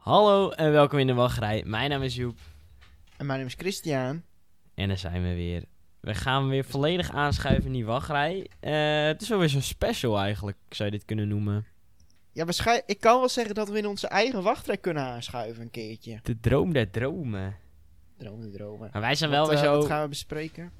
Hallo en welkom in de wachtrij. Mijn naam is Joep En mijn naam is Christian. en daar zijn we weer. We gaan weer volledig aanschuiven in die wachtrij. Eh, het is wel weer zo'n special eigenlijk, zou je dit kunnen noemen. Ja, waarschijnlijk, ik kan wel zeggen dat we in onze eigen wachtrij kunnen aanschuiven een keertje. De droom der dromen. Dromen, dromen. Maar wij zijn Wat, wel weer eh, zo... wat gaan we bespreken?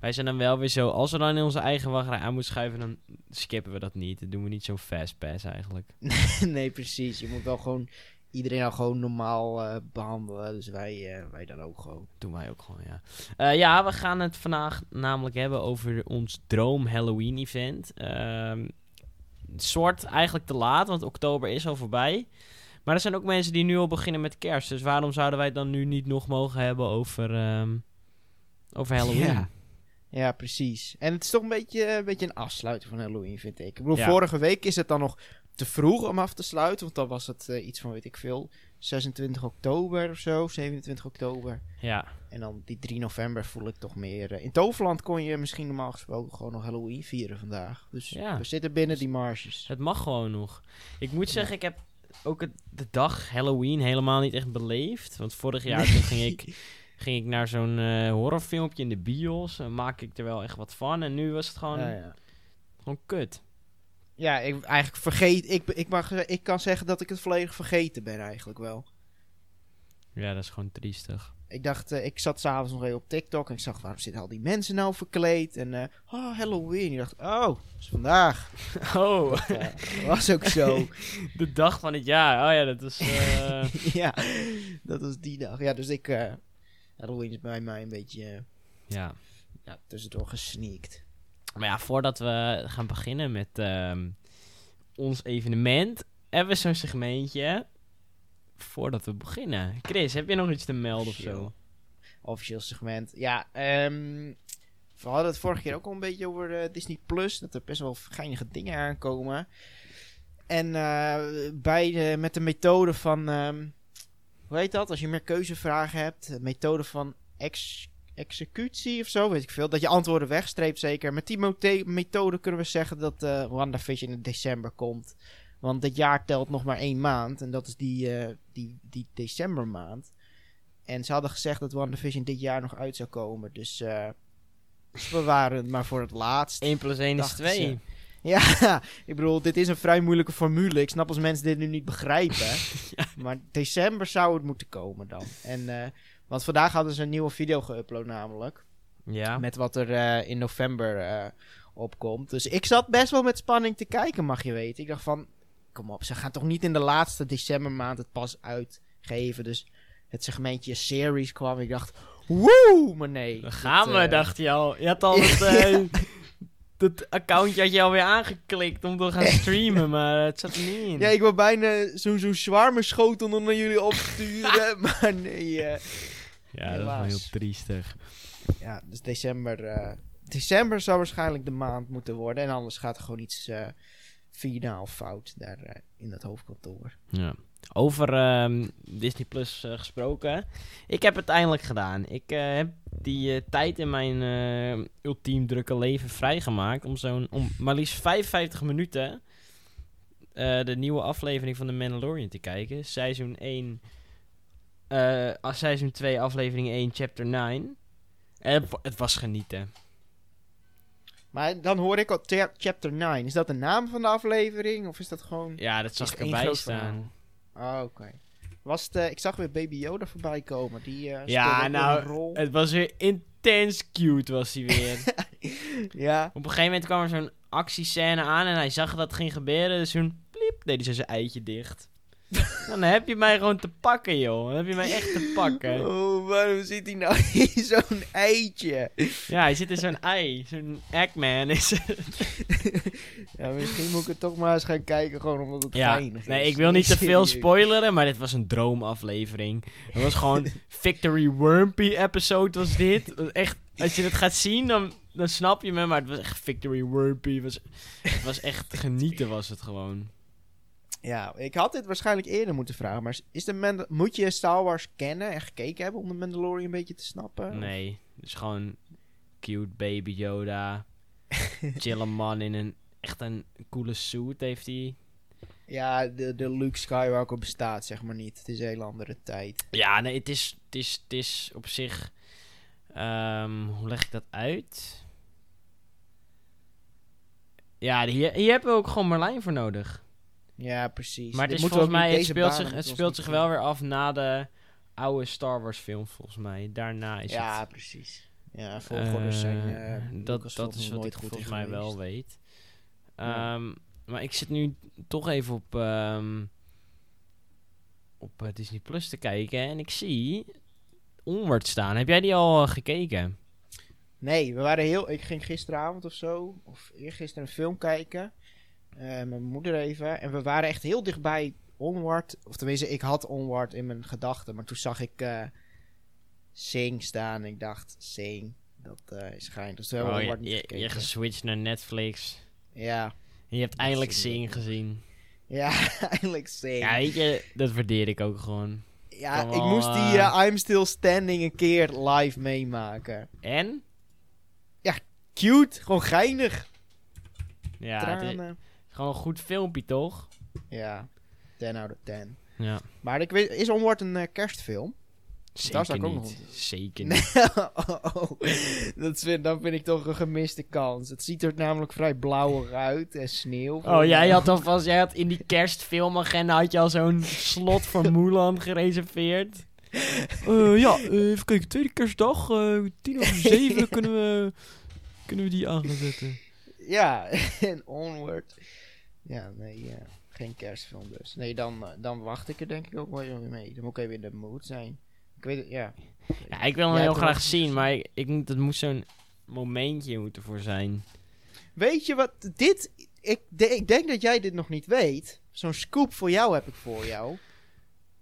Wij zijn dan wel weer zo... Als we dan in onze eigen wachtrij aan moeten schuiven, dan skippen we dat niet. Dan doen we niet zo'n fast pass eigenlijk. nee, precies. Je moet wel gewoon iedereen al gewoon normaal eh, behandelen. Dus wij, eh, wij dan ook gewoon. doen wij ook gewoon, ja. Eh, ja, we gaan het vandaag namelijk hebben over ons droom Halloween event. Ehm soort eigenlijk te laat, want oktober is al voorbij. Maar er zijn ook mensen die nu al beginnen met kerst. Dus waarom zouden wij het dan nu niet nog mogen hebben over, ehm, over Halloween? Ja. Ja, precies. En het is toch een beetje, een beetje een afsluiting van Halloween, vind ik. Ik bedoel, Ja. vorige week is het dan nog te vroeg om af te sluiten. Want dan was het eh, iets van, weet ik veel, 26 oktober of zo, 27 oktober. Ja, En dan die 3 november voel ik toch meer. eh, in Toverland kon je misschien normaal gesproken gewoon nog Halloween vieren vandaag. Dus Ja. we zitten binnen die marges. het mag gewoon nog. Ik moet zeggen, ik heb ook het, de dag Halloween helemaal niet echt beleefd. Want vorig jaar toen ging ik, ging ik naar zo'n eh, horrorfilmpje in de bios. En maak ik er wel echt wat van. En nu was het gewoon, Ja, ja. gewoon kut. Ja ik eigenlijk vergeet. Ik, ik, mag, ik kan zeggen dat ik het volledig vergeten ben eigenlijk wel. Ja, dat is gewoon triestig. Ik dacht, eh, ik zat s'avonds nog even op TikTok en ik zag waarom zitten al die mensen nou verkleed. En eh oh, Halloween. Ik dacht, oh, dat is vandaag. Oh, Dat eh, was ook zo. de dag van het jaar. Oh ja, dat is... ja, dat was die dag. Ja, dus ik. Halloween is bij mij een beetje ja. ja, tussendoor gesneakt. Maar ja, voordat we gaan beginnen met ehm, ons evenement, hebben we zo'n segmentje. Voordat we beginnen. Chris, heb je nog iets te melden of zo? Officieel. Segment. Ja, ehm, we hadden het vorige keer ook al een beetje over eh, Disney Plus. Dat er best wel geinige dingen aankomen. En eh, bij de, met de methode van. ehm, hoe heet dat? Als je meer keuzevragen hebt. De methode van ex, executie of zo, weet ik veel. Dat je antwoorden wegstreept, zeker. Met die methode kunnen we zeggen dat eh WandaVision in december komt. Want dit jaar telt nog maar één maand. En dat is die, eh, die, die decembermaand. En ze hadden gezegd dat WandaVision dit jaar nog uit zou komen. Dus eh, we waren het maar voor het laatst. 1 plus 1 is Dachten 2. ze. Ja, ik bedoel, dit is een vrij moeilijke formule. Ik snap als mensen dit nu niet begrijpen. Maar december zou het moeten komen dan. En, want vandaag hadden ze een nieuwe video geüpload namelijk. Ja. Met wat er eh, in november eh, opkomt. Dus ik zat best wel met spanning te kijken, mag je weten. Ik dacht van, kom op, ze gaan toch niet in de laatste decembermaand het pas uitgeven. Dus het segmentje series kwam. Ik dacht, woe, maar nee. Dan gaan we, eh, dacht je al. Je had al het, dat accountje had je alweer aangeklikt om te gaan streamen, maar het zat er niet in. Ja, ik wil bijna zo'n zo'n zwaar schotel nog naar jullie opsturen. maar nee. Ja, dat is wel heel triestig. ja, dus december. eh, december zou waarschijnlijk de maand moeten worden. En anders gaat er gewoon iets eh finaal fout daar eh, in dat hoofdkantoor. Ja. Over ehm, Disney Plus gesproken. Ik heb het eindelijk gedaan. Ik heb die tijd in mijn ultiem drukke leven vrijgemaakt om zo'n om maar liefst 55 minuten de nieuwe aflevering van The Mandalorian te kijken. Seizoen 1, eh, ah, seizoen 2, aflevering 1, chapter 9. En het, wa- het was genieten. Maar dan hoor ik al cha- chapter 9. Is dat de naam van de aflevering? Of is dat gewoon... Ja, dat zag ik erbij staan. Ah, oké. Was het... eh, ik zag weer Baby Yoda voorbij komen. Die eh Ja, nou, een rol. Het was weer intens cute, was hij weer. ja. Op een gegeven moment kwam er zo'n actiescène aan en hij zag dat het ging gebeuren. Dus toen pliep, deed hij zo zijn eitje dicht. dan heb je mij gewoon te pakken, joh. Dan heb je mij echt te pakken. Oh, waarom zit hij nou in zo'n eitje? Ja, hij zit in zo'n ei. Zo'n Eggman is het. ja, misschien moet ik het toch maar eens gaan kijken. Gewoon omdat het Ja, geinig is. nee, ik wil niet te veel spoileren, maar dit was een droomaflevering. Het was gewoon Victory Wormpy episode was dit. Echt, als je het gaat zien, dan, dan snap je me, maar het was echt Victory Wormpy. Het was, het was echt genieten was het gewoon. Ja, ik had dit waarschijnlijk eerder moeten vragen. Maar is de moet je Star Wars kennen en gekeken hebben om de Mandalorian een beetje te snappen? Nee, het is gewoon cute baby Yoda. Chille man in een echt een coole suit heeft hij. Ja, de, de Luke Skywalker bestaat zeg maar niet. Het is een hele andere tijd. Ja, nee, het is, het is, het is op zich... ehm, hoe leg ik dat uit? Ja, hier, hier hebben we ook gewoon Merlijn voor nodig. Ja, precies. Maar het is volgens mij, het speelt zich, het speelt zich wel weer af na de oude Star Wars film, volgens mij. Daarna is Ja, het... precies. Ja, volgorders zijn eh, eh, dat, dat is wat ik volgens mij wel weet. Ja. Ehm, maar ik zit nu toch even op, ehm, op eh, Disney Plus te kijken en ik zie Onward staan. Heb jij die al gekeken? Nee, we waren heel... Ik ging gisteravond of zo, of eergisteren een film kijken. Eh, mijn moeder even. En we waren echt heel dichtbij Onward. Of tenminste, ik had Onward in mijn gedachten. Maar toen zag ik eh Sing staan. En ik dacht, Sing, dat eh, is schijn. Dus toen hebben we Oh, je, Onward niet je, gekeken. je geswitcht naar Netflix. ja. En je hebt Dat eindelijk Sing gezien. Ja, eindelijk Sing. Ja, weet je, dat waardeer ik ook gewoon. Ja, Kom ik al, moest die I'm Still Standing een keer live meemaken. En? Cute, gewoon geinig. Ja, het is Tranen. Gewoon een goed filmpje, toch? Ja, 10 out of 10. Ja. Maar ik weet, is Onward een eh, kerstfilm? Zeker zou ik ook nog niet. wel- Zeker niet. oh, oh. Dat vind, dan vind ik toch een gemiste kans. Het ziet er namelijk vrij blauwig uit en sneeuw. Oh, jij had alvast, jij had in die kerstfilmagenda had je al zo'n slot voor Mulan gereserveerd. Eh, ja, eh, even kijken, tweede kerstdag, eh, tien over zeven kunnen we, kunnen we die aan gaan zetten. Ja, en Onward. Ja, nee, ja. geen kerstfilm dus. Nee, dan, eh, dan wacht ik er denk ik ook wel mee. Dan moet ik even in de mood zijn. Ik weet het, ja. Ja, ik wil hem Jij heel graag zien, maar ik, ik, moet- het moet zo'n momentje moeten voor zijn. Weet je wat, dit, ik, de- ik denk dat jij dit nog niet weet. Zo'n scoop voor jou heb ik voor jou.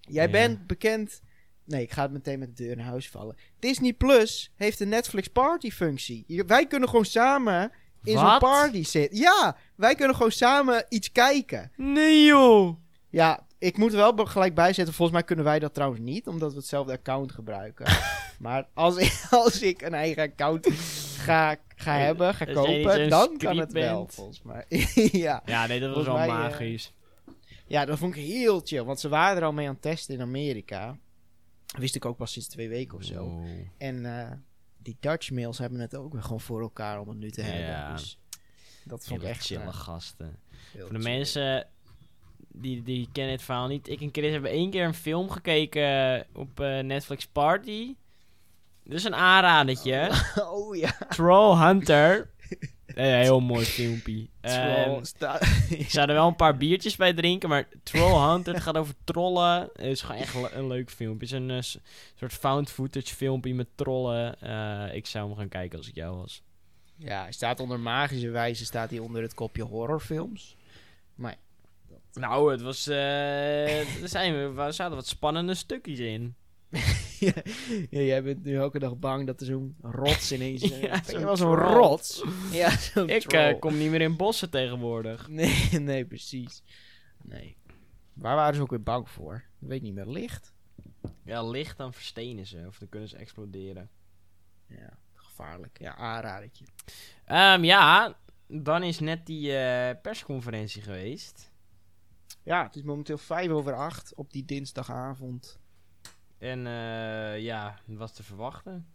Jij Ja. bent bekend... Nee, ik ga het meteen met de deur in huis vallen. Disney Plus heeft een Netflix party functie. Wij kunnen gewoon samen in zo'n party zitten. Ja, wij kunnen gewoon samen iets kijken. Nee joh! Ja, ik moet er wel gelijk bijzetten. Volgens mij kunnen wij dat trouwens niet, omdat we hetzelfde account gebruiken. maar als ik, als ik een eigen account ga, ga hebben, ga kopen, dan kan het wel, volgens mij. ja. Ja, nee, dat was wel mij, eh, magisch. ja, dat vond ik heel chill, want ze waren er al mee aan het testen in Amerika. Wist ik ook pas sinds twee weken of zo. En eh, die Dutch mails hebben het ook weer gewoon voor elkaar om het nu te hebben. Ja. Dus dat vond ik echt chille eh, gasten. heel Voor de chill. mensen die, die kennen het verhaal niet. Ik en Chris hebben één keer een film gekeken op eh, Netflix Party. Dus een aanradertje. oh ja. Troll Hunter. Een heel mooi filmpje. Ehm, ik zou er wel een paar biertjes bij drinken, maar Troll Hunter het gaat over trollen. Het is gewoon echt le- een leuk filmpje. Het is een eh, soort found footage filmpje met trollen. Eh, ik zou hem gaan kijken als ik jou was. Ja, hij staat onder magische wijze staat hij onder het kopje horrorfilms. Nou, het was. eh, er, zijn, er zaten wat spannende stukjes in. ja, jij bent nu elke dag bang dat er zo'n rots ineens... Ja, Ja, zo'n was zo'n rots. Ja, zo'n Ik eh, kom niet meer in bossen tegenwoordig. Nee, nee, precies. Nee. Waar waren ze ook weer bang voor? Ik weet niet meer. Licht? Ja, licht dan verstenen ze of dan kunnen ze exploderen. Ja, gevaarlijk. Ja, aanradertje. Ehm, ja, dan is net die eh, persconferentie geweest. Ja, het is momenteel vijf over acht op die dinsdagavond. En eh, ja, wat te verwachten.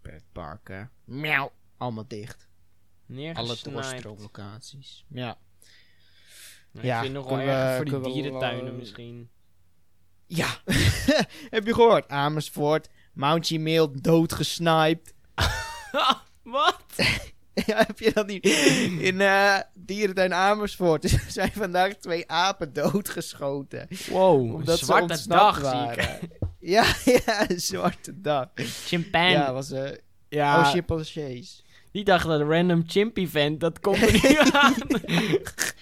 Pretparken. Miauw. Allemaal dicht. Alle doorstroomlocaties. Ja. Nou, Ja, ik vind nog wel erg voor die dierentuinen wel- misschien. Ja. Heb je gehoord? Amersfoort. Mountje Mail doodgesniped. Wat? Ja, heb je dat niet? In dierentuin Amersfoort er zijn vandaag twee apen doodgeschoten. Wow, Omdat een zwarte dag zie ik. waren. Ja, ja, een zwarte dag. Chimpan. Ja, was eh ja, oh, chimpansees. die dacht dat random chimp event, dat komt er nu aan.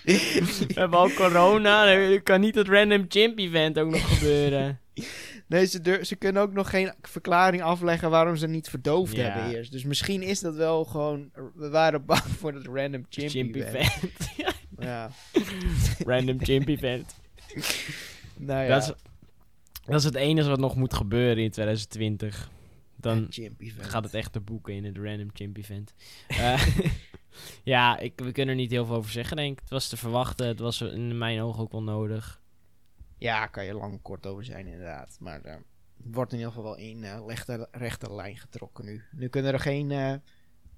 We hebben al corona, er kan niet het random chimp event ook nog gebeuren. Nee, ze, ze kunnen ook nog geen verklaring afleggen waarom ze niet verdoofd Ja. hebben eerst. Dus misschien is dat wel gewoon... We waren bang voor het random chimp, Chimp event. event. Ja. random chimp event. Nou ja, Dat, is, dat is het enige wat nog moet gebeuren in 2020. Dan gaat het echt de boeken in het random chimp event. Eh, Ja, ik, we kunnen er niet heel veel over zeggen, denk ik. Het was te verwachten. Het was in mijn ogen ook wel nodig. Ja, kan je lang kort over zijn inderdaad. Maar eh wordt in ieder geval wel in eh rechte, rechte lijn getrokken nu. Nu kunnen er geen eh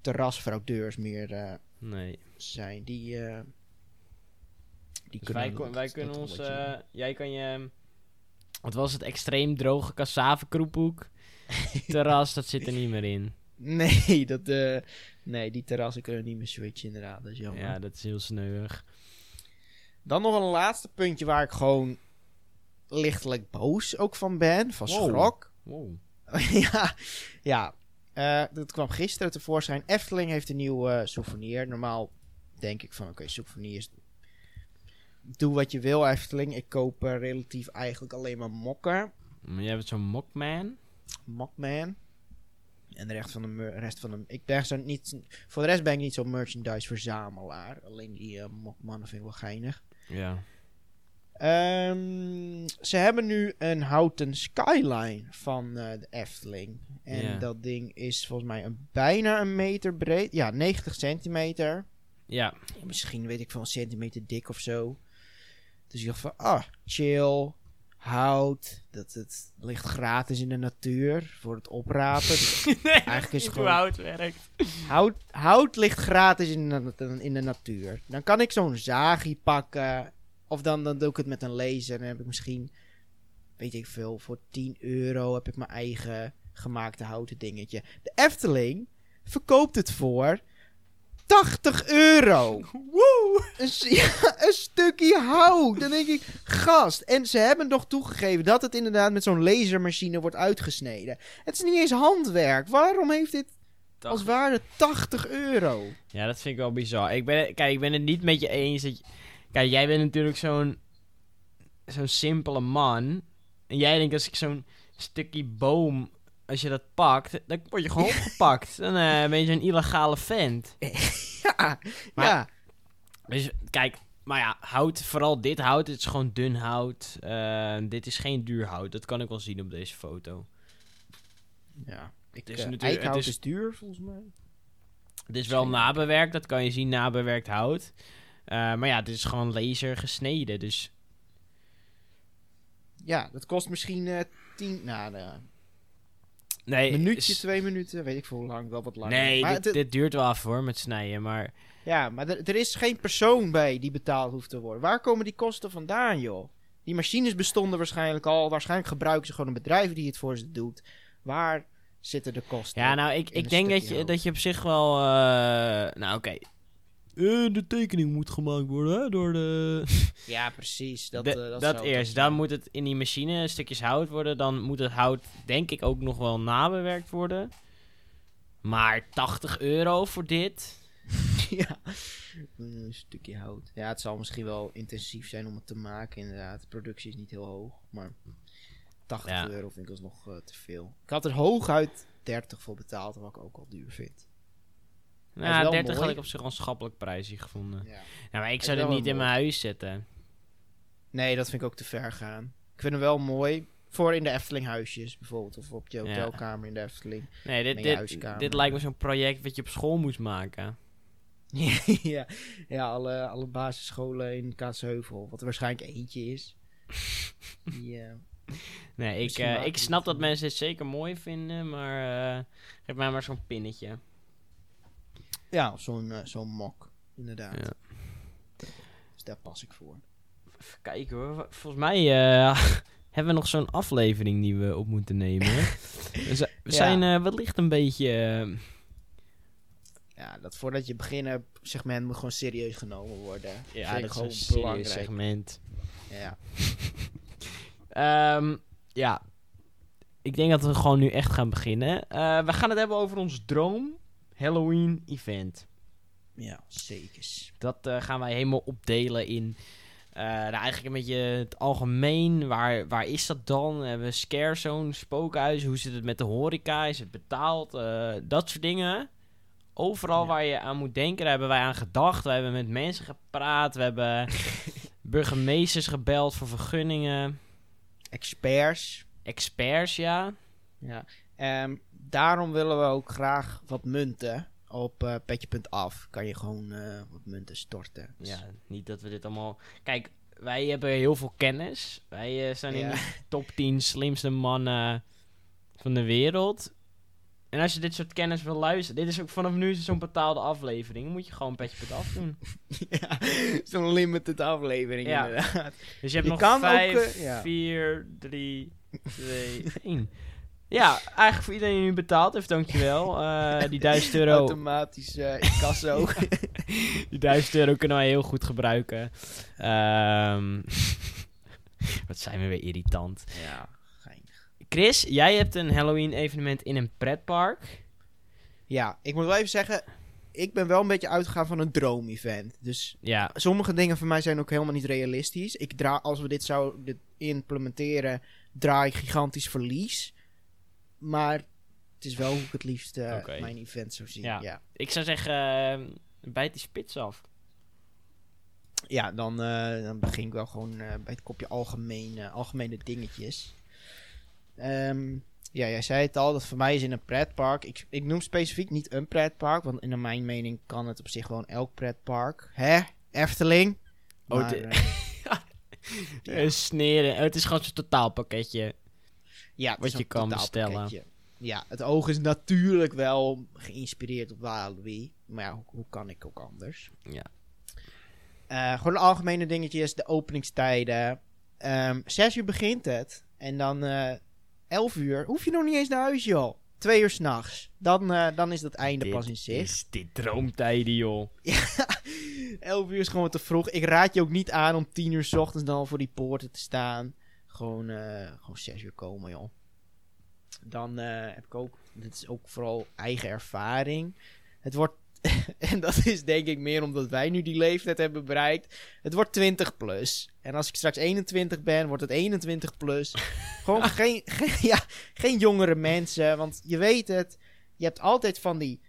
terrasfraudeurs meer Nee. zijn. Die, die Dus wij, kon- wij dat kunnen ons... jij kan je... Wat was het? Extreem droge kassavenkroephoek. Terras, dat zit er niet meer in. Nee, dat, nee, die terrassen kunnen niet meer switchen inderdaad. Dat is jammer. Ja, dat is heel sneuig. Dan nog een laatste puntje waar ik gewoon lichtelijk boos ook van ben. Van Wow. schrok. Wow. ja, ja. Eh, dat kwam gisteren tevoorschijn. Efteling heeft een nieuw eh, souvenir. Normaal denk ik van, oké, souvenirs. Doe wat je wil, Efteling. Ik koop eh, relatief eigenlijk alleen maar mokken. Maar jij bent zo'n mockman. Mockman. En de rest van de, rest van de... Ik ben zo niet... Voor de rest ben ik niet zo'n merchandise verzamelaar. Alleen die mokmannen vind ik wel geinig. Ja. Ehm, ze hebben nu een houten skyline van eh, de Efteling. En Ja. dat ding is volgens mij een, bijna een meter breed. Ja, 90 centimeter. Ja. Ja, misschien weet ik veel, een centimeter dik of zo. Dus ik dacht van, ah, chill. Hout. Dat het ligt gratis in de natuur voor het oprapen. Dus nee, Eigenlijk is het gewoon- hout werkt. hout, hout ligt gratis in de, in de natuur. Dan kan ik zo'n zaagje pakken. Of dan, dan doe ik het met een laser. En dan heb ik misschien, weet ik veel, voor 10 euro heb ik mijn eigen gemaakte houten dingetje. De Efteling verkoopt het voor 80 euro. Woe! Een, s- ja, een stukje hout. Dan denk ik, gast. En ze hebben nog toegegeven dat het inderdaad met zo'n lasermachine wordt uitgesneden. Het is niet eens handwerk. Waarom heeft dit als waarde 80 euro? Ja, dat vind ik wel bizar. Ik ben, kijk, ik ben het niet met je eens. Dat je- kijk, jij bent natuurlijk zo'n zo'n simpele man. En jij denkt als ik zo'n stukje boom, als je dat pakt, dan word je gewoon opgepakt. Dan eh, ben je zo'n illegale vent. Ja, Maar- ja. Dus kijk, maar ja, hout, vooral dit hout, het is gewoon dun hout. Eh, dit is geen duur hout, dat kan ik wel zien op deze foto. ja. Ik, is eh, natuurlijk- het is, is- duur, volgens mij. Het is wel nabewerkt, dat kan je zien, nabewerkt hout. Eh, maar ja, dit is gewoon laser gesneden, dus... Ja, dat kost misschien eh 10, nou, een Nee, minuutje, is- twee minuten, weet ik veel hoe lang, wel wat langer. Nee, maar dit, duurt wel even hoor, met snijden, maar... Ja, maar er, is geen persoon bij die betaald hoeft te worden. Waar komen die kosten vandaan, joh? Die machines bestonden waarschijnlijk al. Waarschijnlijk gebruiken ze gewoon een bedrijf die het voor ze doet. Waar zitten de kosten? Ja, nou, ik, ik een denk dat je, dat je op zich wel... eh, nou, oké. Eh, de tekening moet gemaakt worden, hè, door de... Ja, precies. Dat, De- eh, dat eerst. Dan moet het in die machine stukjes hout worden. Dan moet het hout, denk ik, ook nog wel nabewerkt worden. Maar 80 euro voor dit? ja. Een stukje hout. Ja, het zal misschien wel intensief zijn om het te maken, inderdaad. De productie is niet heel hoog, maar 80 Ja. euro vind ik alsnog eh, te veel. Ik had er hooguit 30 voor betaald, wat ik ook al duur vind. Nou, wel 30 had mooi. ik op zich wel een schappelijk prijsje gevonden. Ja. Nou, maar ik zou dit niet in mijn huis zetten. Nee, dat vind ik ook te ver gaan. Ik vind hem wel mooi. Voor in de Efteling huisjes bijvoorbeeld. Of op je Ja. hotelkamer in de Efteling. Nee, dit, dit, dit lijkt me zo'n project wat je op school moest maken. ja, ja alle, alle basisscholen in Kaatsheuvel. Wat er waarschijnlijk eentje is. Die, eh, Nee, ik, eh, ik we snap dat mensen het zeker mooi vinden, maar eh, geef mij maar zo'n pinnetje. Ja, of zo'n eh, zo'n mok. Inderdaad. Ja. Dus daar pas ik voor. Even kijken hoor. Volgens mij eh, hebben we nog zo'n aflevering die we op moeten nemen. we zi- we Ja. zijn eh, wellicht een beetje... eh, Ja, dat voordat je beginnen segment moet gewoon serieus genomen worden. ja, Vind dat is gewoon een serieus belangrijk. segment. Ja. Ehm, ja, ik denk dat we gewoon nu echt gaan beginnen. We gaan het hebben over ons droom Halloween event. ja, zekers. Dat eh, gaan wij helemaal opdelen in... eh, nou, eigenlijk een beetje het algemeen. Waar, waar is dat dan? Hebben we scare zone, spookhuis? Hoe zit het met de horeca? Is het betaald? Eh, dat soort dingen. Overal Ja. waar je aan moet denken, daar hebben wij aan gedacht. We hebben met mensen gepraat. We hebben burgemeesters gebeld voor vergunningen. Experts. Experts, ja. Ja. Ehm, daarom willen we ook graag wat munten op eh, petje.af kan je gewoon eh, wat munten storten. Dus- Ja, niet dat we dit allemaal... Kijk, wij hebben heel veel kennis. Wij eh, zijn in de top 10 slimste mannen van de wereld. En als je dit soort kennis wil luisteren... Dit is ook vanaf nu zo'n betaalde aflevering. Moet je gewoon petje.af doen. ja, zo'n limited aflevering Ja. inderdaad. Dus je hebt Je nog kan ook, 5, eh, ja. 4, 3, 2, 1. Ja, eigenlijk voor iedereen die nu betaald heeft, dankjewel. Eh die 1000 euro, Automatisch eh in kasso. die 1000 euro kunnen wij heel goed gebruiken. Ehm wat zijn we weer irritant. ja, geinig. Chris, jij hebt een Halloween evenement in een pretpark. Ja, ik moet wel even zeggen, ik ben wel een beetje uitgegaan van een droom-event. Dus Ja, sommige dingen voor mij zijn ook helemaal niet realistisch. Ik dra als we dit zouden implementeren, draai ik gigantisch verlies. Maar het is wel hoe ik het liefst eh, mijn event zou zien. Ja. Ja, ik zou zeggen, eh, bijt die spits af. ja dan, eh, dan begin ik wel gewoon bij het kopje algemene, algemene dingetjes. Ehm, ja, jij zei het al, dat voor mij is in een pretpark. Ik, ik noem specifiek niet een pretpark, want in mijn mening kan het op zich gewoon elk pretpark. Hè? Efteling? Oh, Maar, de- Eh, sneren. Het is gewoon zo'n totaalpakketje. Ja, Wat je kan totaalpakketje. Ja, het oog is natuurlijk wel geïnspireerd op Walibi. Maar ja, hoe, hoe kan ik ook anders? Ja. Eh, gewoon de algemene dingetjes, de openingstijden. Ehm 6 uur begint het. En dan eh 11 uur hoef je nog niet eens naar huis, joh. Twee uur s'nachts. Dan, eh, dan is dat einde pas in zicht. is dit droomtijden, joh. 11 uur is gewoon te vroeg. Ik raad je ook niet aan om 10 uur s ochtends dan voor die poorten te staan. Gewoon, eh gewoon 6 uur komen, joh. Dan eh, heb ik ook, dit is ook vooral eigen ervaring. Het wordt, en dat is denk ik meer omdat wij nu die leeftijd hebben bereikt. Het wordt 20 plus. En als ik straks 21 ben, wordt het 21 plus. Gewoon geen, geen, ja, geen jongere mensen. Want je weet het, je hebt altijd van die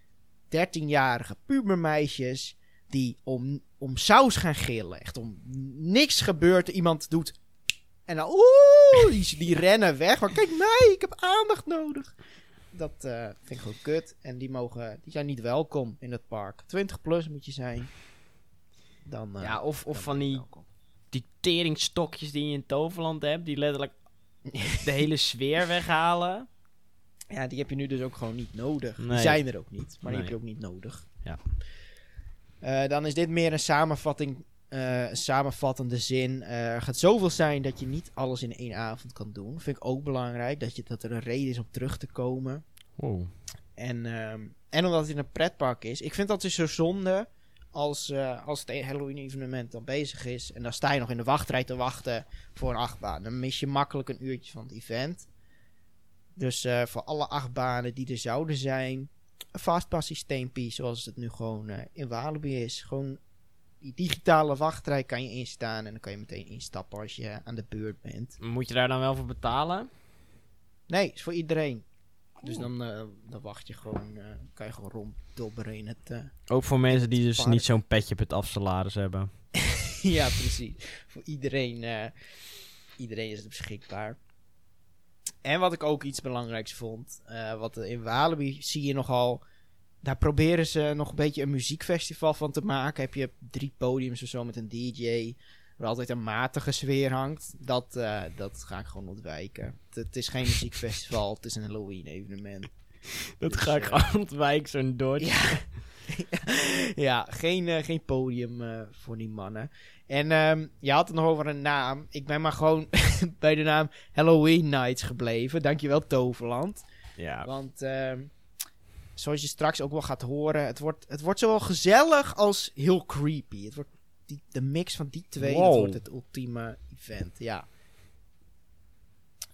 13-jarige pubermeisjes die om, om saus gaan gillen. Echt om niks gebeurt. Iemand doet. En dan, oeh, die, die rennen weg. Maar kijk mij, ik heb aandacht nodig. Dat eh, vind ik gewoon kut. En die, mogen, die zijn niet welkom in het park. 20 plus moet je zijn. Dan, eh, Ja, of, of van die, die teringstokjes die je in Toverland hebt, die letterlijk de hele sfeer weghalen. Ja, die heb je nu dus ook gewoon niet nodig. Die zijn er ook niet, maar die heb je ook niet nodig. Ja. Eh, dan is dit meer een samenvatting, eh, een samenvattende zin. Eh, er gaat zoveel zijn dat je niet alles in één avond kan doen. Vind ik ook belangrijk, dat, je, dat er een reden is om terug te komen. Wow. En, ehm, en omdat het in een pretpark is. Ik vind dat dus zo zonde als, eh, als het Halloween-evenement dan bezig is. En dan sta je nog in de wachtrij te wachten voor een achtbaan. Dan mis je makkelijk een uurtje van het event. Dus eh, voor alle achtbanen die er zouden zijn, een fastpass systeempie zoals het nu gewoon eh, in Walibi is. Gewoon die digitale wachtrij kan je instaan en dan kan je meteen instappen als je aan de beurt bent. Moet je daar dan wel voor betalen? Nee, is voor iedereen. Dus dan, eh, dan wacht je gewoon, eh, kan je gewoon ronddobberen in het... eh, Ook voor mensen die dus park. niet zo'n petje op het afsalaris hebben. ja, precies. Voor iedereen, iedereen is het beschikbaar. En wat ik ook iets belangrijks vond, wat in Walibi zie je nogal, daar proberen ze nog een beetje een muziekfestival van te maken. Heb je drie podiums of zo met een DJ, waar altijd een matige sfeer hangt. Dat, eh, dat ga ik gewoon ontwijken. Het, is geen muziekfestival, het is een Halloween evenement. Dat Dus, ga ik eh, gewoon ontwijken, zo'n Dodge. Ja, ja geen, eh, geen podium voor die mannen. En ehm, je had het nog over een naam. Ik ben maar gewoon bij de naam Halloween Nights gebleven. Dankjewel Toverland. Ja. Want ehm, zoals je straks ook wel gaat horen, het wordt, het wordt zowel gezellig als heel creepy. Het wordt die, de mix van die twee, dat wordt het ultieme event. Ja.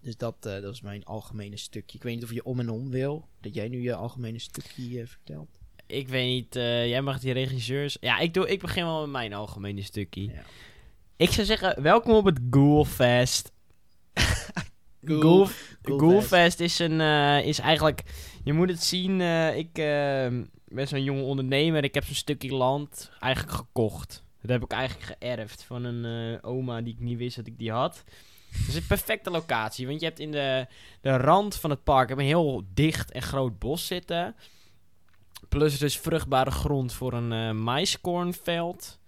Dus dat, eh, dat is mijn algemene stukje. Ik weet niet of je om en om wil. Dat jij nu je algemene stukje eh, vertelt. Ik weet niet, eh, jij mag die regisseurs... Ja, ik, doe, ik begin wel met mijn algemene stukje. Ja. Ik zou zeggen, welkom op het Ghoulfest. Ghoul, Ghoulfest. Ghoulfest is, een, eh, is eigenlijk... Je moet het zien, eh, ik eh, ben zo'n jonge ondernemer. Ik heb zo'n stukje land eigenlijk gekocht. Dat heb ik eigenlijk geërfd van een eh, oma die ik niet wist dat ik die had. Het is een perfecte locatie, want je hebt in de, de rand van het park heb een heel dicht en groot bos zitten. Plus dus vruchtbare grond voor een maiskornveld.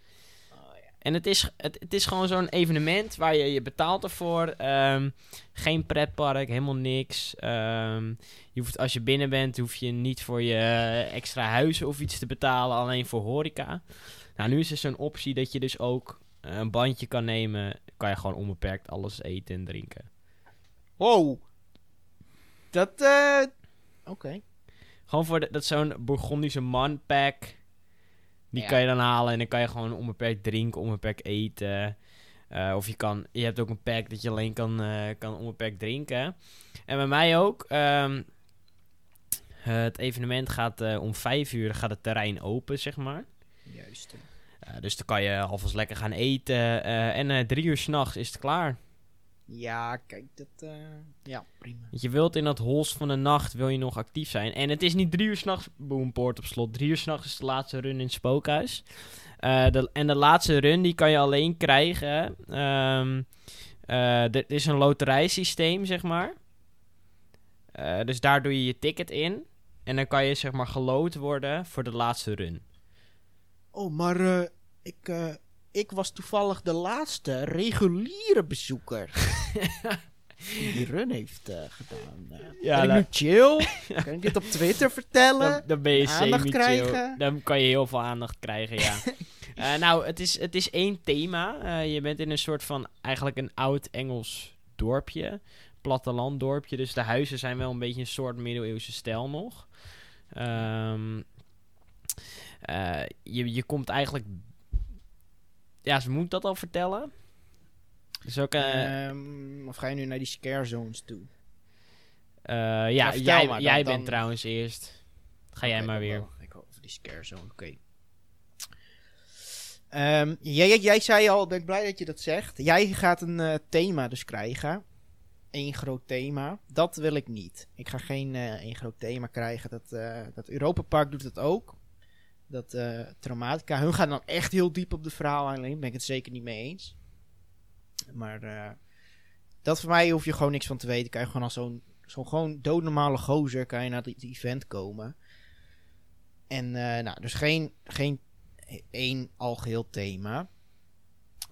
En het is, het, het is gewoon zo'n evenement waar je, je betaalt ervoor. Ehm, geen pretpark, helemaal niks. Ehm, je hoeft, als je binnen bent, hoef je niet voor je extra huizen of iets te betalen. Alleen voor horeca. Nou, nu is er zo'n optie dat je dus ook eh, een bandje kan nemen. Kan je gewoon onbeperkt alles eten en drinken. Wow. Dat, eh... Oké. Gewoon voor de, dat zo'n Bourgondische manpack. Die Ja. kan je dan halen en dan kan je gewoon onbeperkt drinken, onbeperkt eten. Eh, of je kan, je hebt ook een pack dat je alleen kan, eh, kan onbeperkt drinken. En bij mij ook. ehm, het evenement gaat eh, om vijf uur gaat het terrein open, zeg maar. Juist. Dus dan kan je alvast lekker gaan eten. en drie uur s'nachts is het klaar. Ja, kijk, dat... eh, ja, prima. Want je wilt in dat hols van de nacht wil je nog actief zijn. En het is niet drie uur s'nachts boompoort op slot. Drie uur s'nachts is de laatste run in het spookhuis. Eh, de, en de laatste run die kan je alleen krijgen. ehm, eh, er is een loterijsysteem, zeg maar. Eh, dus daar doe je je ticket in. En dan kan je zeg maar geloot worden voor de laatste run. Oh, maar eh, ik, eh, ik was toevallig de laatste reguliere bezoeker. die die run heeft eh, gedaan. Ja, ben ik nou- nu chill? kan ik dit op Twitter vertellen? Dan, dan ben je Aandacht krijgen? Dan kan je heel veel aandacht krijgen, ja. Eh, nou, het is, het is één thema. Eh, je bent in een soort van, eigenlijk een oud Engels dorpje. Plattelanddorpje. Dus de huizen zijn wel een beetje een soort middeleeuwse stijl nog. Ehm, eh, je, je komt eigenlijk... Ja, ze moet ik dat al vertellen? Dus ook... eh, Ehm, of ga je nu naar die scare zones toe? eh, ja, jij, maar, jij dan- bent trouwens eerst. Ga jij maar weer. wel. Ik over die scare zone, oké. Ehm, jij, jij, jij zei al, ik ben blij dat je dat zegt. Jij gaat een eh, thema dus krijgen. Eén groot thema. Dat wil ik niet. Ik ga geen één groot thema krijgen. Dat, dat Europa Park doet het ook. Dat eh, Traumatica. Hun gaan dan echt heel diep op de verhaal alleen. Daar ben ik het zeker niet mee eens. Maar eh, dat voor mij hoef je gewoon niks van te weten. Kan je gewoon als zo'n zo'n gewoon doodnormale gozer kan je naar dit event komen. En eh, nou, dus geen, geen één algeheel thema.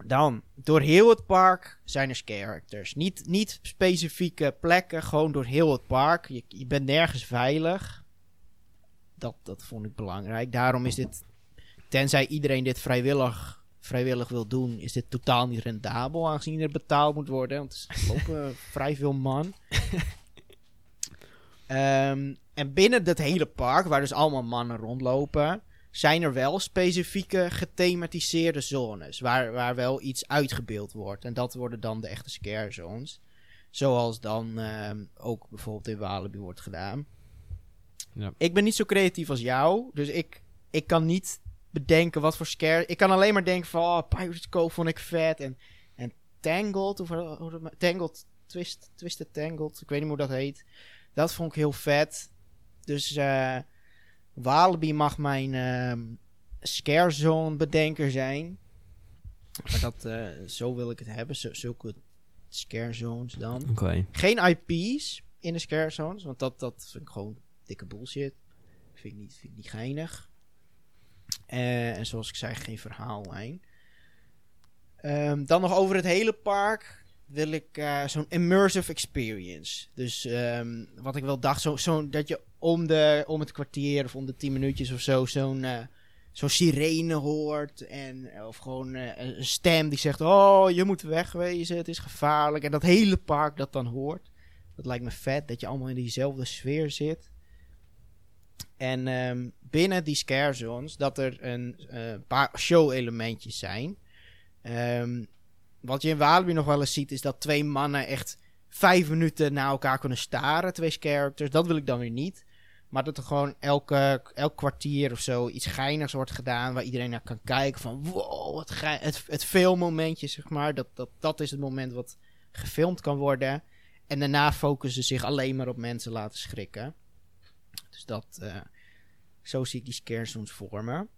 Dan, door heel het park zijn er characters. Niet, niet specifieke plekken, gewoon door heel het park. Je, je bent nergens veilig. Dat, dat vond ik belangrijk. Daarom is dit, tenzij iedereen dit vrijwillig, vrijwillig wil doen, is dit totaal niet rendabel. Aangezien er betaald moet worden. Want er lopen vrij veel man. Ehm, en binnen dat hele park, waar dus allemaal mannen rondlopen, zijn er wel specifieke gethematiseerde zones. Waar, waar wel iets uitgebeeld wordt. En dat worden dan de echte scare zones. Zoals dan ehm, ook bijvoorbeeld in Walibi wordt gedaan. Ja. Ik ben niet zo creatief als jou. Dus ik, ik kan niet bedenken wat voor scare... Ik kan alleen maar denken van... Oh, Pirates Cove vond ik vet. En, en Tangled... Of, hoe- Tangled... Twist, Twisted Tangled. Ik weet niet hoe dat heet. Dat vond ik heel vet. Dus Walibi mag mijn ehm scare zone bedenker zijn. Maar dat, eh, zo wil ik het hebben. Zo, zulke scare zones dan. Oké. Geen IP's in de scare zones. Want dat, dat vind ik gewoon dikke bullshit. Vind ik niet, vind niet geinig. Eh, en zoals ik zei, geen verhaallijn. Ehm, dan nog over het hele park wil ik eh, zo'n immersive experience. Dus ehm, wat ik wel dacht, zo, zo dat je om, de, om het kwartier of om de tien minuutjes of zo zo'n eh, zo'n sirene hoort. En, of gewoon een stem die zegt, oh je moet wegwezen, het is gevaarlijk. En dat hele park dat dan hoort. Dat lijkt me vet, dat je allemaal in diezelfde sfeer zit. En ehm, binnen die scare zones, dat er een eh, paar show-elementjes zijn. Ehm, wat je in Walibi nog wel eens ziet, is dat twee mannen echt vijf minuten naar elkaar kunnen staren. Twee characters. Dat wil ik dan weer niet. Maar dat er gewoon elke, elk kwartier of zo iets geinigs wordt gedaan. Waar iedereen naar kan kijken. Van wow, het, het, het filmmomentje, zeg maar. Dat, dat, dat is het moment wat gefilmd kan worden. En daarna focussen ze zich alleen maar op mensen laten schrikken. Dus dat, eh, zo zie ik die scare zones vormen.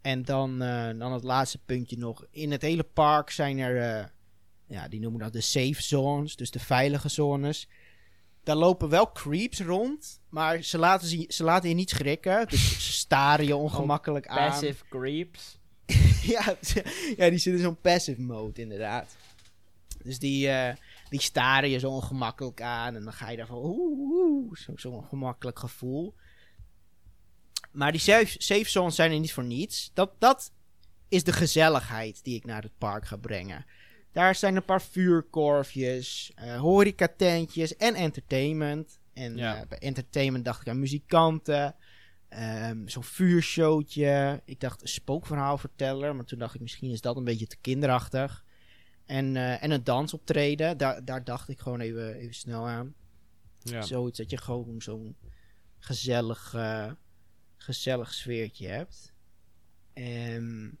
En dan, eh, dan het laatste puntje nog. In het hele park zijn er, eh, ja, die noemen dat de safe zones, dus de veilige zones. daar lopen wel creeps rond, maar ze laten, ze, ze laten je niet schrikken. Dus ze staren je ongemakkelijk aan. Passive creeps. ja, ja, die zitten in zo'n passive mode, inderdaad. Dus die, die staren je zo ongemakkelijk aan. En dan ga je daarvan, oeh, oeh zo'n zo ongemakkelijk gevoel. Maar die safe, safe zones zijn er niet voor niets. Dat, dat is de gezelligheid die ik naar het park ga brengen. Daar zijn een paar vuurkorfjes, uh, horecatentjes en entertainment. En Ja. eh, bij entertainment dacht ik aan muzikanten. Ehm, Zo'n vuurshowtje. Ik dacht een spookverhaalverteller. Maar toen dacht ik misschien is dat een beetje te kinderachtig. En, eh, en een dansoptreden. Daar, daar dacht ik gewoon even, even snel aan. Ja. Zoiets dat je gewoon zo'n gezellig, eh, gezellig sfeertje hebt. En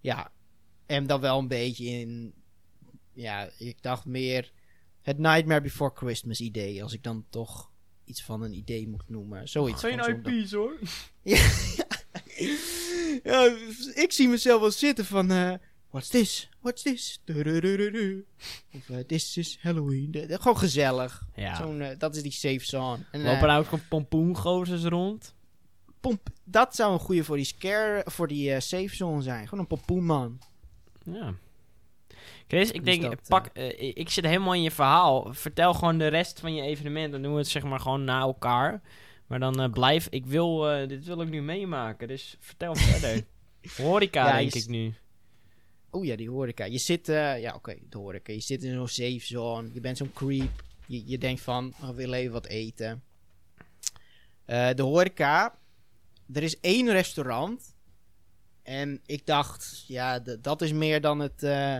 ja, en dan wel een beetje in. Ja, ik dacht meer het Nightmare Before Christmas idee. Als ik dan toch iets van een idee moet noemen. Zoiets. Geen IP's hoor. ja, ja, ik zie mezelf wel zitten van... eh What's this? What's this? Du-du-du-du-du. Of eh, This is Halloween. De- de- gewoon gezellig. Ja. Zo'n, eh, dat is die safe zone. En, Lopen nou ook gewoon pompoengozers rond? pomp, dat zou een goede voor die scare, voor die safe zone zijn. Gewoon een pompoenman. Ja. Chris, ik denk, dat, pak, ik- zit helemaal in je verhaal. Vertel gewoon de rest van je evenement. Dan doen we het zeg maar gewoon na elkaar. Maar dan blijf, ik wil, dit wil ik nu meemaken. Dus vertel verder. Horeca Ja, denk ik nu. Oh ja, die horeca. Je zit, eh, ja oké, de horeca. Je zit in zo'n safe zone. Je bent zo'n creep. Je, je denkt van, oh, we willen even wat eten. Eh, de horeca. Er is één restaurant. En ik dacht, ja, dat is meer dan het eh,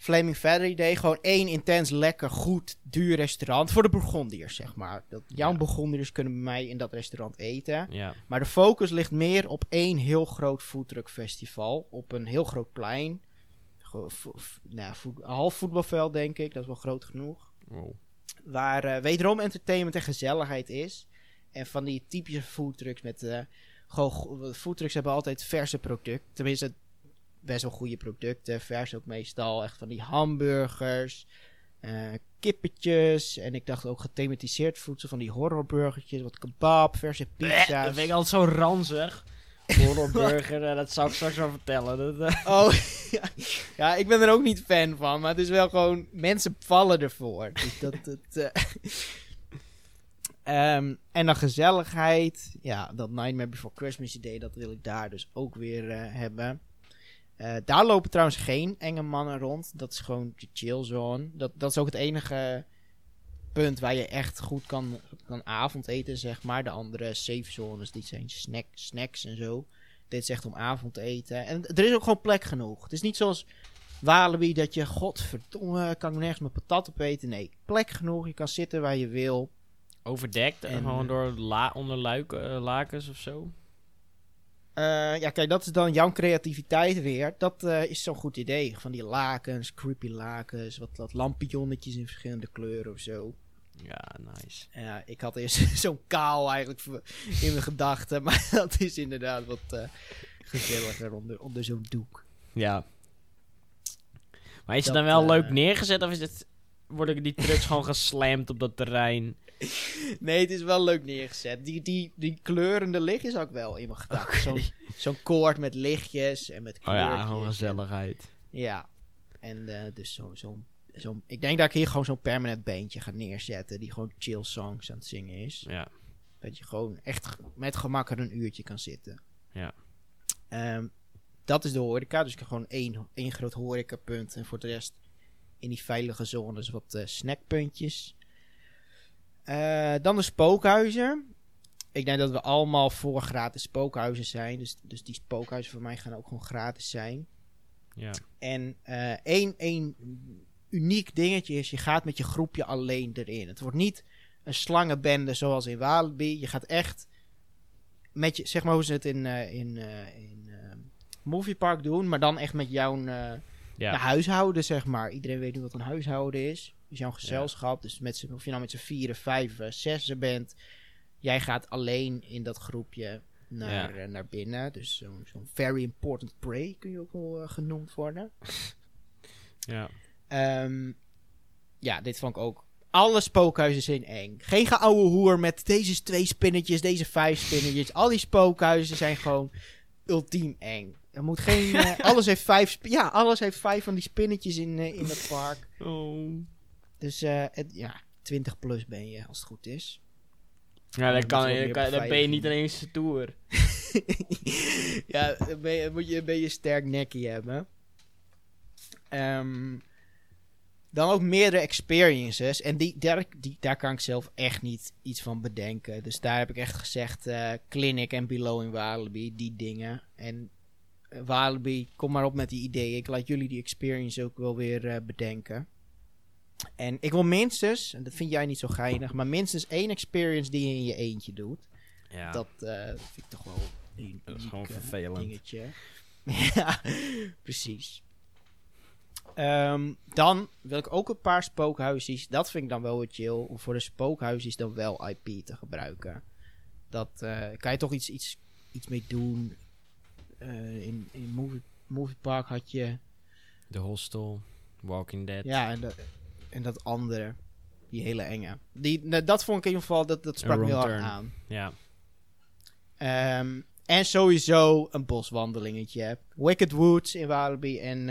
Flaming Feather idee. Gewoon één intens, lekker, goed, duur restaurant. Voor de Bourgondiërs, zeg maar. Dat, jouw Ja. Kunnen bij mij in dat restaurant eten. Ja. Maar de focus ligt meer op één heel groot foodtruckfestival. Op een heel groot plein. Nou, voet- half voetbalveld, denk ik. Dat is wel groot genoeg. Wow. Waar eh, wederom entertainment en gezelligheid is. En van die typische foodtrucks met... eh gewoon, foodtrucks hebben altijd verse producten. Tenminste, best wel goede producten. Vers ook meestal. Echt van die hamburgers. eh, kippetjes. En ik dacht ook gethematiseerd voedsel. Van die horrorburgertjes. Wat kebab, verse Bleh, pizza's. dat vind ik altijd zo ranzig. Horrorburger, eh, dat zou ik straks wel vertellen. Dat, eh, Oh, ja. ja, ik ben er ook niet fan van, maar het is wel gewoon, mensen vallen ervoor. Dus dat, het, eh, Ehm, en dan gezelligheid, ja, dat Nightmare Before Christmas idee, dat wil ik daar dus ook weer hebben. Eh, daar lopen trouwens geen enge mannen rond, dat is gewoon de chill zone. Dat, dat is ook het enige punt waar je echt goed kan, kan avondeten, zeg maar. De andere safe zones, die zijn snack, snacks en zo. Dit is echt om avondeten. En er is ook gewoon plek genoeg. Het is niet zoals Walibi dat je, godverdomme, kan ik nergens mijn patat op eten. Nee, plek genoeg. Je kan zitten waar je wil. overdekt en En, gewoon eh, door la onder luiken, eh, lakens of zo. Eh, ja, kijk, dat is dan jouw creativiteit weer. Dat eh, is zo'n goed idee. Van die lakens, creepy lakens, wat, wat lampionnetjes in verschillende kleuren of zo. Ja, nice. Ja, ik had eerst zo'n kaal eigenlijk in mijn gedachten. Maar dat is inderdaad wat eh, gezelliger onder, onder zo'n doek. Ja. Maar is het dan wel leuk neergezet of is het, worden die trucks gewoon geslamd op dat terrein? Nee, het is wel leuk neergezet. Die, die, die kleurende lichtjes ik wel in mijn gedachten. Zo'n koord met lichtjes en met Oh kleurtjes. ja, gewoon gezelligheid. Ja. En eh, dus zo'n... Zo zo ik denk dat ik hier gewoon zo'n permanent beentje ga neerzetten. Die gewoon chill songs aan het zingen is. Ja. Dat je gewoon echt met gemak er een uurtje kan zitten. Ja. Ehm, dat is de horeca. Dus ik heb gewoon één, één groot horecapunt. En voor de rest in die veilige zones wat eh, snackpuntjes. Eh, dan de spookhuizen. Ik denk dat we allemaal voor gratis spookhuizen zijn. Dus, dus die spookhuizen voor mij gaan ook gewoon gratis zijn. Ja. En eh, één, één uniek dingetje is, je gaat met je groepje alleen erin. Het wordt niet een slangenbende zoals in Walibi. Je gaat echt met je, zeg maar hoe ze het in, eh, in, in Moviepark doen, maar dan echt met jouw ja, huishouden, zeg maar. Iedereen weet nu wat een huishouden is. Dus jouw gezelschap. Dus met of je nou met z'n vieren, vijf, eh, zessen bent. Jij gaat alleen in dat groepje naar, eh, naar binnen. Dus zo'n very important prey kun je ook wel eh, genoemd worden. ja. Ehm, ja, dit vond ik ook alle spookhuizen zijn eng. Geen geouwe hoer met deze twee spinnetjes, deze vijf spinnetjes. Al die spookhuizen zijn gewoon ultiem eng. Er moet geen. alles heeft vijf. Ja, alles heeft vijf van die spinnetjes in, in dat park. Oh. Dus eh, het, ja, 20 plus ben je als het goed is. Ja, dan, kan, je ook dan, ben je niet ineens tour. ja, dan ben je, moet je een beetje sterk nekje hebben. Ehm, dan ook meerdere experiences. En die, daar, die, daar kan ik zelf echt niet iets van bedenken. Dus daar heb ik echt gezegd: eh, Clinic en Below in Walibi, die dingen. En Walibi, kom maar op met die ideeën. Ik laat jullie die experience ook wel weer bedenken. En ik wil minstens, en dat vind jij niet zo geinig, maar minstens één experience die je in je eentje doet. Ja, Dat eh, vind ik toch wel een dat is gewoon eh, vervelend. dingetje. ja, precies. Ehm, dan wil ik ook een paar spookhuisjes. Dat vind ik dan wel wat chill. Om voor de spookhuisjes dan wel IP te gebruiken. Dat eh, kan je toch iets, iets, iets mee doen. In in movie, movie Park had je. The Hostel, Walking Dead. Ja, en dat, en dat andere. Die hele enge. Die, nou, dat vond ik in ieder geval. Dat, dat sprak me heel hard turn. aan. Ja. Ehm, en sowieso een boswandelingetje. Wicked Woods in Walibi en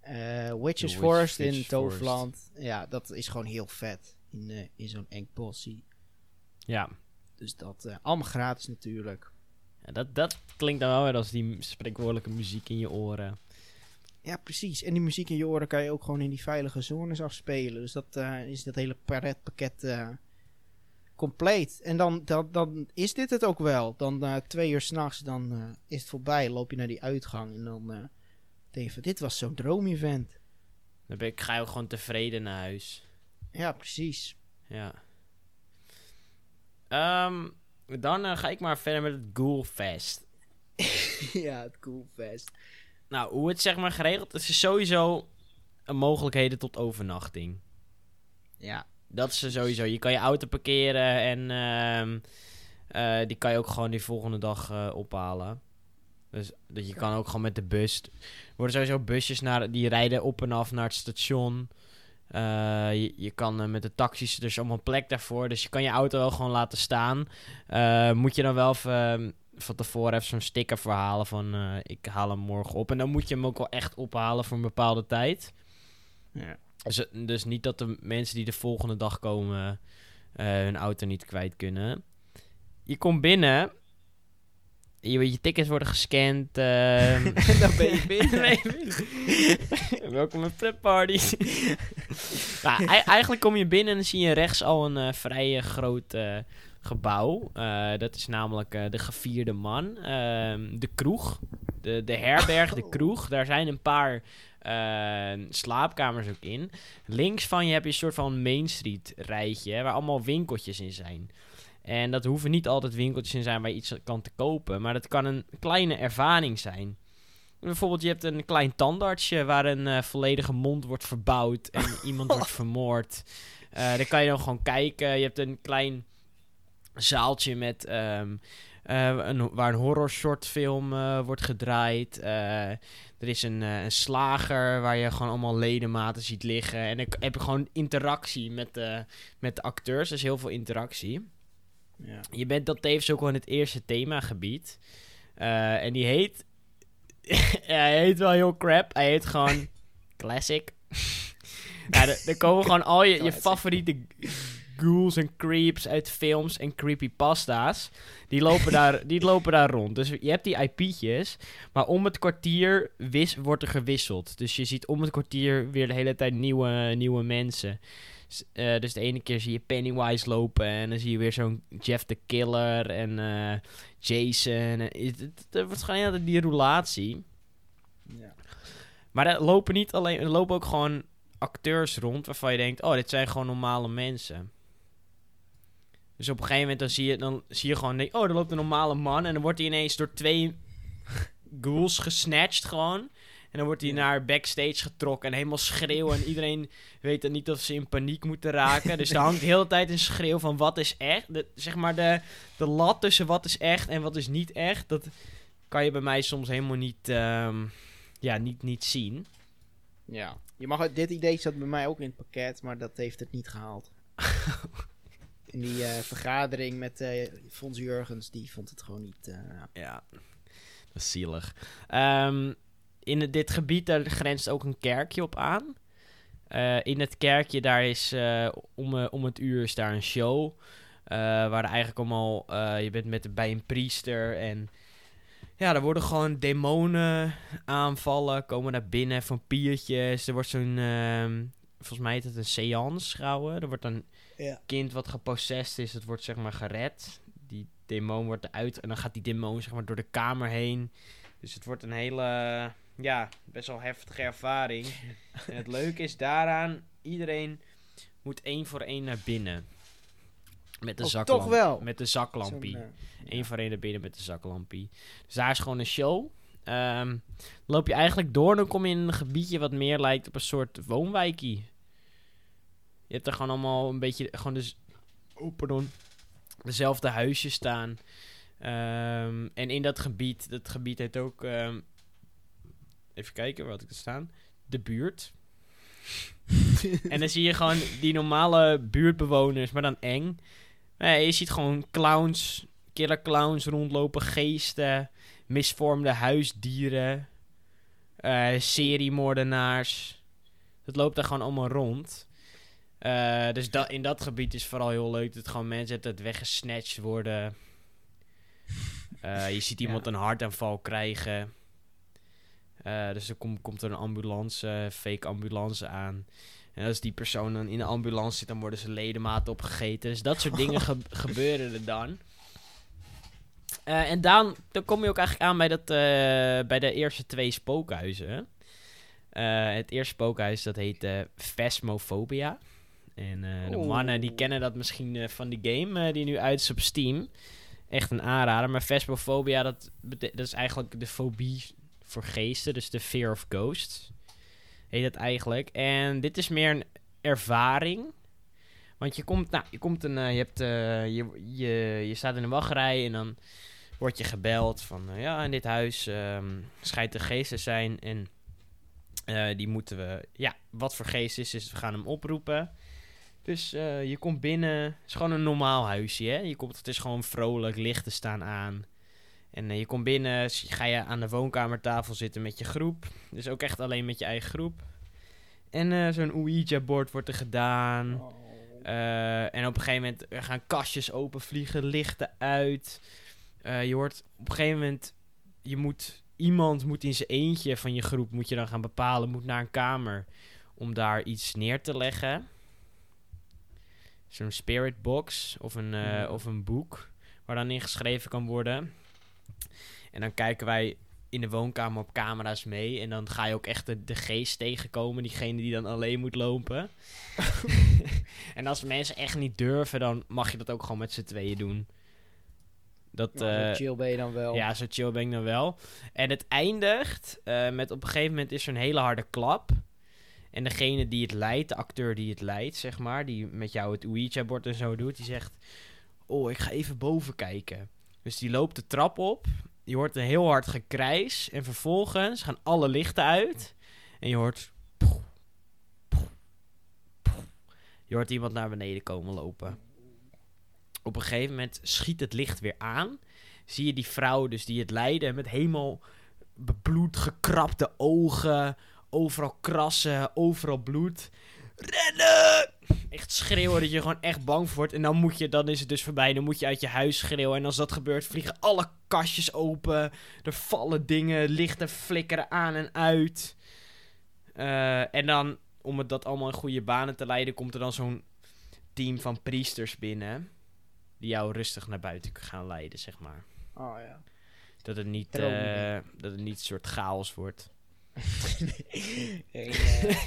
eh, Witches Witch- Forest in Toverland. Ja, dat is gewoon heel vet in, eh, in zo'n eng bossie. Ja. Dus dat allemaal gratis natuurlijk. Ja, dat, dat klinkt dan wel weer als die spreekwoordelijke muziek in je oren. Ja, precies. En die muziek in je oren kan je ook gewoon in die veilige zones afspelen. Dus dat eh, is dat hele paretpakket eh compleet. En dan, dan, dan is dit het ook wel. Dan eh, twee uur s'nachts, dan is het voorbij. Loop je naar die uitgang en dan denk je van, dit was zo'n droomevent. Dan ben ik, ga je ook gewoon tevreden naar huis. Ja, precies. Ja. Ehm, dan ga ik maar verder met het Ghoulfest. ja, het cool fest. Nou, hoe het zeg maar geregeld is, is sowieso een mogelijkheden tot overnachting. Ja, Dat is er sowieso. Je kan je auto parkeren en ehm, eh, die kan je ook gewoon die volgende dag eh, ophalen. Dus dat je kan ook gewoon met de bus. Er worden sowieso busjes naar, die rijden op en af naar het station. Eh, je, je kan met de taxis, er is allemaal plek daarvoor. Dus je kan je auto wel gewoon laten staan. Moet je dan wel even, ehm, van tevoren even zo'n sticker verhalen van eh, ik haal hem morgen op. En dan moet je hem ook wel echt ophalen voor een bepaalde tijd. Ja. Dus, dus niet dat de mensen die de volgende dag komen eh, hun auto niet kwijt kunnen. Je komt binnen. Je, je tickets worden gescand. ehm, En dan ben je binnen. Welkom bij Prep Party. nou, ei- eigenlijk kom je binnen en dan zie je rechts al een eh, vrij eh, groot eh, gebouw. Eh, dat is namelijk eh, de gevierde man. Ehm, de kroeg. De, de herberg, de kroeg. Daar zijn een paar eh, slaapkamers ook in. Links van je heb je een soort van Main Street rijtje. hè, Waar allemaal winkeltjes in zijn. En dat hoeven niet altijd winkeltjes in zijn waar je iets kan te kopen. Maar dat kan een kleine ervaring zijn. Bijvoorbeeld, je hebt een klein tandartsje waar een eh, volledige mond wordt verbouwd en iemand wordt vermoord. Dan kan je dan gewoon kijken. Je hebt een klein zaaltje met, ehm, eh, een, waar een horror shortfilm eh, wordt gedraaid. Eh, er is een, een slager waar je gewoon allemaal ledematen ziet liggen. En dan heb je gewoon interactie met de, met de acteurs. Dus heel veel interactie. Ja. Je bent dat tevens ook wel in het eerste themagebied. En die heet... ja, hij heet wel heel crap. Hij heet gewoon Classic. ja, er, er komen gewoon al je, je favoriete ghouls en creeps uit films en creepypasta's. Die lopen daar, die lopen daar rond. Dus je hebt die IP'tjes. Maar om het kwartier wis, wordt er gewisseld. Dus je ziet om het kwartier weer de hele tijd nieuwe, nieuwe mensen. Eh, dus de ene keer zie je Pennywise lopen en dan zie je weer zo'n Jeff the Killer en eh, Jason. Het wordt gewoon altijd die roulatie. Ja. Maar er lopen niet alleen, er lopen ook gewoon acteurs rond waarvan je denkt, oh, dit zijn gewoon normale mensen. Dus op een gegeven moment dan zie je, dan zie je gewoon, oh, er loopt een normale man en dan wordt hij ineens door twee ghouls gesnatcht gewoon. En dan wordt hij naar backstage getrokken en helemaal schreeuwen. En iedereen weet dan niet of ze in paniek moeten raken. Dus er hangt de hele tijd een schreeuw van wat is echt. De, zeg maar de, de lat tussen wat is echt en wat is niet echt. Dat kan je bij mij soms helemaal niet, ehm, ja, niet, niet zien. Ja. Je mag, dit idee zat bij mij ook in het pakket, maar dat heeft het niet gehaald. die eh, vergadering met eh Fons Jurgens, die vond het gewoon niet... eh, Ja, dat is zielig. Ehm, in dit gebied daar grenst ook een kerkje op aan. In het kerkje daar is om, om het uur is daar een show. waar eigenlijk allemaal... je bent met, bij een priester en... Ja, er worden gewoon demonen aanvallen, komen naar binnen, vampiertjes. Er wordt zo'n... ehm, volgens mij heet het een seance gehouden. Er wordt een Ja. kind wat gepossessed is, het wordt zeg maar gered. Die demon wordt eruit en dan gaat die demon zeg maar door de kamer heen. Dus het wordt een hele, ja, best wel heftige ervaring. en het leuke is daaraan, iedereen moet één voor één naar binnen. Met de Oh, zaklamp. toch wel? Met de zaklampie. eh, Eén voor één naar binnen met de zaklampie. Dus daar is gewoon een show. Ehm, loop je eigenlijk door, dan kom je in een gebiedje wat meer lijkt op een soort woonwijkie. Je hebt er gewoon allemaal een beetje, gewoon dus, oh pardon, dezelfde huisjes staan. Ehm, en in dat gebied, dat gebied heet ook, ehm, even kijken wat ik er staan, de buurt. en dan zie je gewoon die normale buurtbewoners, maar dan eng. Nee, je ziet gewoon clowns, killer clowns rondlopen, geesten, misvormde huisdieren, eh seriemoordenaars. Het loopt daar gewoon allemaal rond. Eh, dus in dat gebied is vooral heel leuk dat gewoon mensen het weggesnatcht worden. Eh, je ziet iemand Ja. een hartaanval krijgen. Eh, dus er kom- komt er een ambulance, fake ambulance aan. En als die persoon dan in de ambulance zit, dan worden ze ledematen opgegeten. Dus dat soort dingen ge- gebeuren er dan. En dan, dan kom je ook eigenlijk aan bij, dat, bij de eerste twee spookhuizen. Het eerste spookhuis dat heet Phasmophobia. En eh, de Oeh. mannen die kennen dat misschien eh, van die game eh, die nu uit is op Steam. Echt een aanrader. Maar Phasmophobia, dat, dat is eigenlijk de fobie voor geesten. Dus de fear of ghosts. Heet het eigenlijk. En dit is meer een ervaring. Want je komt, nou, je komt een, je hebt, je, je, je staat in een wachtrij en dan word je gebeld van, ja, in dit huis ehm schijnt er geesten zijn en die moeten we, ja, wat voor geest is, is we gaan hem oproepen. Dus eh, je komt binnen, het is gewoon een normaal huisje, hè. Je komt, het is gewoon vrolijk, lichten staan aan. En eh, je komt binnen, ga je aan de woonkamertafel zitten met je groep. Dus ook echt alleen met je eigen groep. En eh, zo'n Ouija-bord wordt er gedaan. oh. En op een gegeven moment er gaan kastjes openvliegen, lichten uit. Je hoort op een gegeven moment, je moet, iemand moet in zijn eentje van je groep, moet je dan gaan bepalen, moet naar een kamer om daar iets neer te leggen. Zo'n spirit box of een, eh, Ja. of een boek waar dan in geschreven kan worden. En dan kijken wij in de woonkamer op camera's mee. En dan ga je ook echt de, de geest tegenkomen. Diegene die dan alleen moet lopen. en als mensen echt niet durven, dan mag je dat ook gewoon met z'n tweeën doen. Dat, Nou, zo eh, chill ben je dan wel. ja, zo chill ben ik dan wel. En het eindigt eh, met op een gegeven moment is er een hele harde klap. En degene die het leidt, de acteur die het leidt, zeg maar, die met jou het Ouija-bord en zo doet, die zegt: Oh, ik ga even boven kijken. Dus die loopt de trap op. Je hoort een heel hard gekrijs. En vervolgens gaan alle lichten uit. En je hoort. Je hoort iemand naar beneden komen lopen. Op een gegeven moment schiet het licht weer aan. Zie je die vrouw dus die het leidde met helemaal bebloed, gekrapte ogen. Overal krassen, overal bloed. Rennen! Echt schreeuwen dat je gewoon echt bang wordt. En dan moet je, dan is het dus voorbij. Dan moet je uit je huis schreeuwen. En als dat gebeurt, vliegen alle kastjes open. Er vallen dingen, lichten flikkeren aan en uit. Eh, en dan, om het dat allemaal in goede banen te leiden, komt er dan zo'n team van priesters binnen. Die jou rustig naar buiten gaan leiden, zeg maar. Oh ja. Dat het niet, eh, dat het niet een soort chaos wordt. Geen, eh,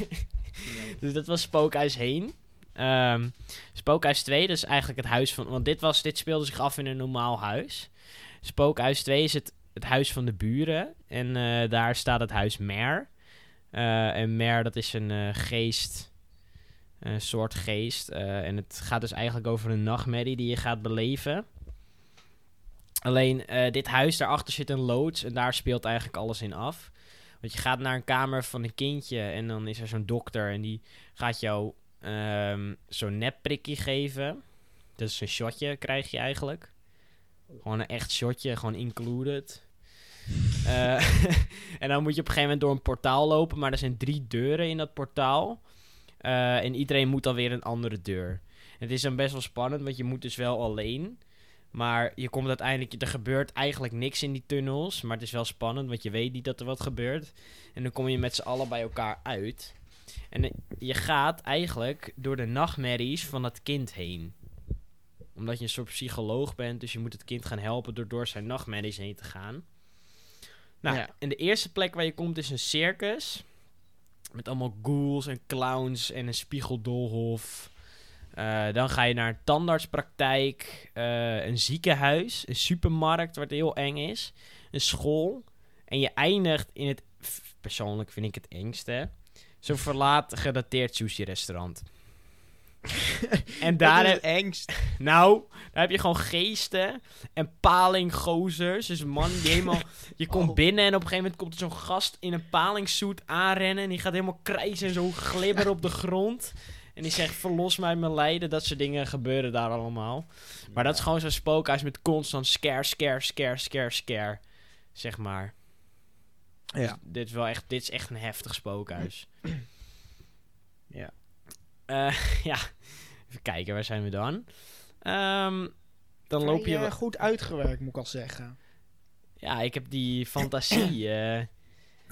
Dus dat was Spookhuis heen. Ehm, Spookhuis 2, dat is eigenlijk het huis van... Want dit, was, dit speelde zich af in een normaal huis. Spookhuis 2 is het, het huis van de buren. En eh, daar staat het huis Mer. Eh, en Mer, dat is een geest. Een soort geest. En het gaat dus eigenlijk over een nachtmerrie die je gaat beleven. Alleen, dit huis, daarachter zit een loods. En daar speelt eigenlijk alles in af. Want je gaat naar een kamer van een kindje en dan is er zo'n dokter en die gaat jou ehm, zo'n nepprikje geven. Dus een shotje krijg je eigenlijk. Gewoon een echt shotje, gewoon included. Eh, en dan moet je op een gegeven moment door een portaal lopen, maar er zijn drie deuren in dat portaal. Eh, en iedereen moet dan weer een andere deur. Het is dan best wel spannend, want je moet dus wel alleen. Maar je komt uiteindelijk, er gebeurt eigenlijk niks in die tunnels. Maar het is wel spannend, want je weet niet dat er wat gebeurt. En dan kom je met z'n allen bij elkaar uit. En eh, je gaat eigenlijk door de nachtmerries van dat kind heen. Omdat je een soort psycholoog bent, dus je moet het kind gaan helpen door door zijn nachtmerries heen te gaan. Nou, Ja. en de eerste plek waar je komt is een circus. Met allemaal ghouls en clowns en een spiegeldolhof. Eh, dan ga je naar een tandartspraktijk, eh, een ziekenhuis, een supermarkt wat heel eng is, een school. En je eindigt in het, persoonlijk vind ik het engste, zo'n verlaten gedateerd sushi-restaurant. en daar, heb, engst. nou, daar heb je gewoon geesten en palinggozers. Dus een man die helemaal... Je komt Oh. binnen en op een gegeven moment komt er zo'n gast in een palingsuit aanrennen. En die gaat helemaal krijsen en zo glibberen op de grond. En die zegt, verlos mij mijn lijden. Dat soort dingen gebeuren daar allemaal. Maar dat is gewoon zo'n spookhuis met constant scare, scare, scare, scare, scare. Zeg maar. Ja. Dit is wel echt, dit is echt een heftig spookhuis. Ja. Eh, ja, even kijken, waar zijn we dan? Ehm, dan loop je... Wel- eh, goed uitgewerkt, moet ik al zeggen. Ja, ik heb die fantasie. eh,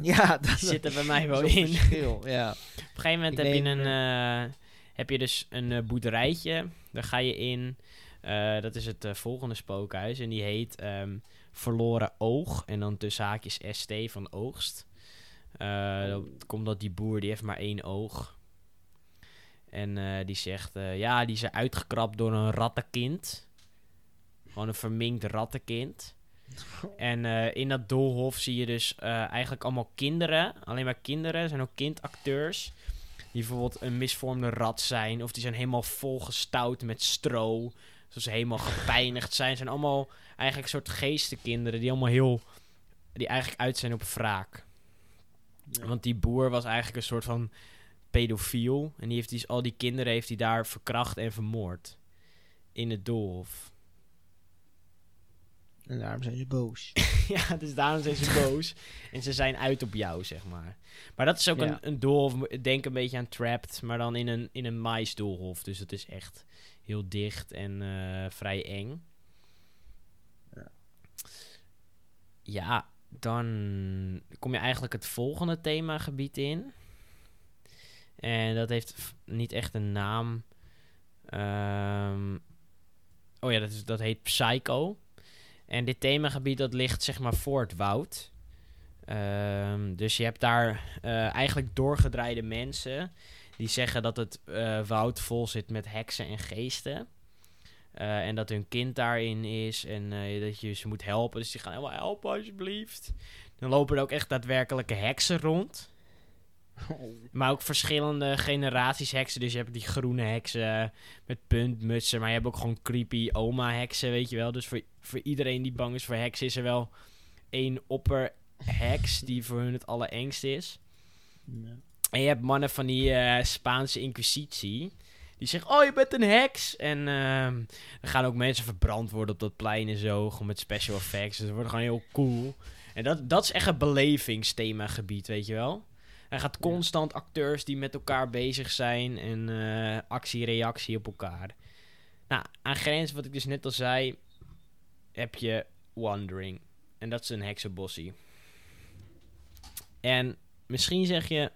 Ja, die zit er bij mij wel in. verschil, ja. Op een gegeven moment Ik heb je, een, heb je dus een eh, boerderijtje. Daar ga je in. Eh, dat is het eh, volgende spookhuis. En die heet ehm, Verloren Oog. En dan tussen haakjes ST van oogst. Dat komt dat die boer, die heeft maar één oog. En die zegt, ja, die is uitgekrapt door een rattenkind. Gewoon een verminkt rattenkind. En in dat doolhof zie je dus eigenlijk allemaal kinderen. Alleen maar kinderen. Er zijn ook kindacteurs. Die bijvoorbeeld een misvormde rat zijn. Of die zijn helemaal volgestouwd met stro. Zodat ze helemaal gepijnigd zijn. Zijn allemaal eigenlijk soort geestenkinderen. Die allemaal heel... Die eigenlijk uit zijn op wraak. Want die boer was eigenlijk een soort van pedofiel. En die heeft die, al die kinderen heeft hij daar verkracht en vermoord. In het doolhof. En daarom zijn ze boos. ja, dus daarom zijn ze boos. En ze zijn uit op jou, zeg maar. Maar dat is ook Ja. een, een doolhof. Denk een beetje aan Trapped, maar dan in een, in een maisdoolhof. Dus het is echt heel dicht en eh, vrij eng. Ja. Ja, dan kom je eigenlijk het volgende themagebied in. En dat heeft niet echt een naam. Ehm, oh ja, dat, is, dat heet Psycho. En dit themagebied dat ligt zeg maar voor het woud. Ehm, dus je hebt daar eh, eigenlijk doorgedraaide mensen die zeggen dat het eh, woud vol zit met heksen en geesten. Eh, en dat hun kind daarin is en dat je ze moet helpen. Dus die gaan helemaal helpen alsjeblieft. Dan lopen er ook echt daadwerkelijke heksen rond. Maar ook verschillende generaties heksen. Dus je hebt die groene heksen met puntmutsen. Maar je hebt ook gewoon creepy oma heksen, weet je wel. Dus voor, voor iedereen die bang is voor heksen is er wel één opperheks die voor hun het allerengst is. En je hebt mannen van die eh, Spaanse inquisitie. Die zeggen, oh je bent een heks. En ehm er gaan ook mensen verbrand worden op dat plein en zo. Gewoon met special effects. Dus het wordt gewoon heel cool. En dat, dat is echt een belevingsthemagebied, weet je wel. Er gaat constant acteurs die met elkaar bezig zijn. En eh, actie-reactie op elkaar. Nou, aan grens, wat ik dus net al zei, heb je Wandering. En dat is een heksenbossie. En misschien zeg je,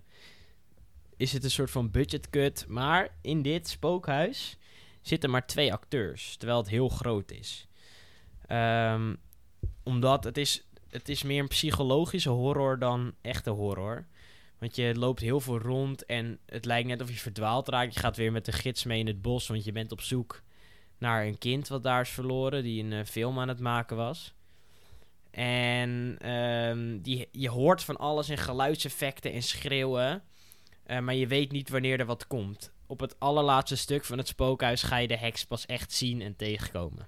is het een soort van budget cut. Maar in dit spookhuis zitten maar twee acteurs. Terwijl het heel groot is. Ehm, omdat het is, het is meer een psychologische horror dan echte horror. Want je loopt heel veel rond en het lijkt net of je verdwaald raakt. Je gaat weer met de gids mee in het bos, want je bent op zoek naar een kind wat daar is verloren, die een eh, film aan het maken was. En ehm, die, je hoort van alles en geluidseffecten en schreeuwen, eh, maar je weet niet wanneer er wat komt. Op het allerlaatste stuk van het spookhuis ga je de heks pas echt zien en tegenkomen.